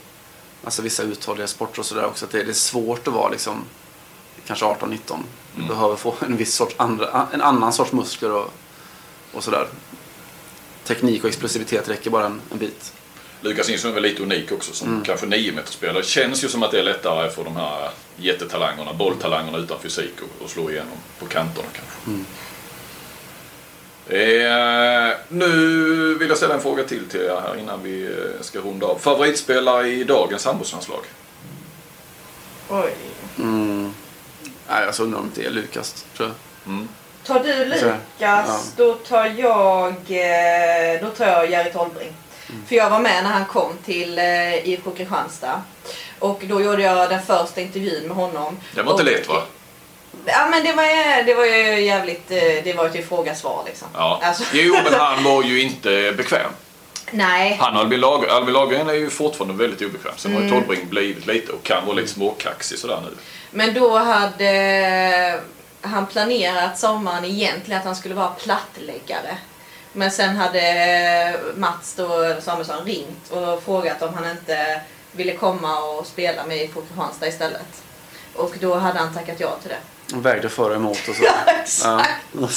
E: alltså, vissa uthålliga sporter och sådär också. Att det, det är svårt att vara liksom kanske 18-19. Du behöver få en viss sorts andra, en annan sorts muskler och, och sådär. Teknik och explosivitet räcker bara en, en bit.
A: Lukas Nilsson är väl lite unik också som
E: Mm.
A: kanske 9 spelare. Det känns ju som att det är lättare för de här jättetalangerna, bolltalangerna utan fysik att- slå igenom på kanterna kanske. Eh, nu vill jag ställa en fråga till till er här innan vi eh, ska runda av. Favoritspelare i dagens handbollslandslag?
G: Oj.
E: Mm. Nej, jag undrar om det är Lukas, tror jag.
G: Tar du Lukas,
E: Ja.
G: då tar jag eh, då tar jag Jerry Tolbring. För jag var med när han kom till eh, IFK Kristianstad. Och då gjorde jag den första intervjun med honom.
A: Det var inte lätt va?
G: Ja men det var, det var ju jävligt, eh, det var ju till fråga-svar liksom.
A: Ja.
G: Alltså,
A: Jo, men han var ju inte bekväm.
G: nej.
A: Han och Albin Lager, Albin Lagergren är ju fortfarande väldigt obekväm. Sen
G: Mm.
A: har ju Tolbring blivit lite och kan vara lite småkaxig sådär nu.
G: Men då hade han planerat sommaren egentligen att han skulle vara plattläggare. Men sen hade Mats då, Samuelsson ringt och frågat om han inte ville komma och spela med IFK Kristianstad istället. Och då hade han tackat ja till det.
E: Han vägde för och emot och så.
G: Ja, exakt.
E: Ja.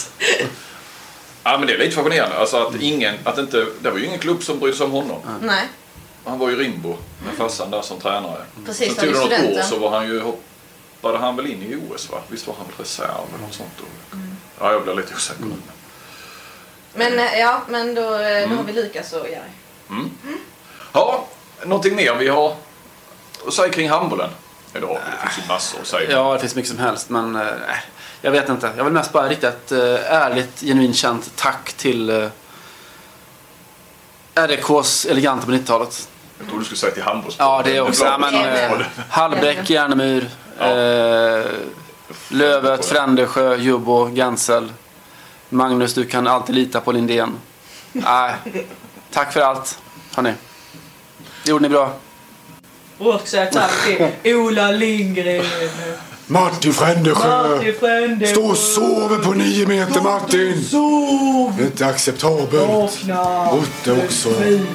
A: Ja men det är lite fascinerande. Alltså att ingen, att inte, det var ju ingen klubb som brydde sig om honom.
G: Nej.
A: Han var ju Rimbo med farsan där som tränare.
G: Precis, han
A: tog det något år så var han ju, hoppade han väl in i OS va? Visst var han väl reserv eller något sånt då? Ja jag blir lite osäker.
G: Mm. Men eh, ja, men då, eh,
A: Mm.
G: då har vi Lukas och Jerry.
A: Ja, någonting mer vi har att säga kring handbollen idag? Det finns ju massor att säga.
E: Ja, det finns mycket som helst men eh, jag vet inte. Jag vill mest bara rikta ett eh, ärligt, genuint känt tack till eh, RIKs eleganter på 90-talet.
A: Jag trodde du skulle säga till handbollssporten.
E: Ja, det också. Ja, men, eh, Hallbäck, Järnemyr, eh, Lövet, Frändesjö, Jubbo, Gansel. Magnus, du kan alltid lita på Lindén. Nej, tack för allt, hörni. Det gjorde ni bra.
G: Till Ola Lindgren,
H: Martin Frändesjö!
G: Frände.
H: Stå och sover på nio meter Martin!
G: Sov!
H: Det är inte acceptabelt.
G: Vakna!
H: Utte också.
G: Fin.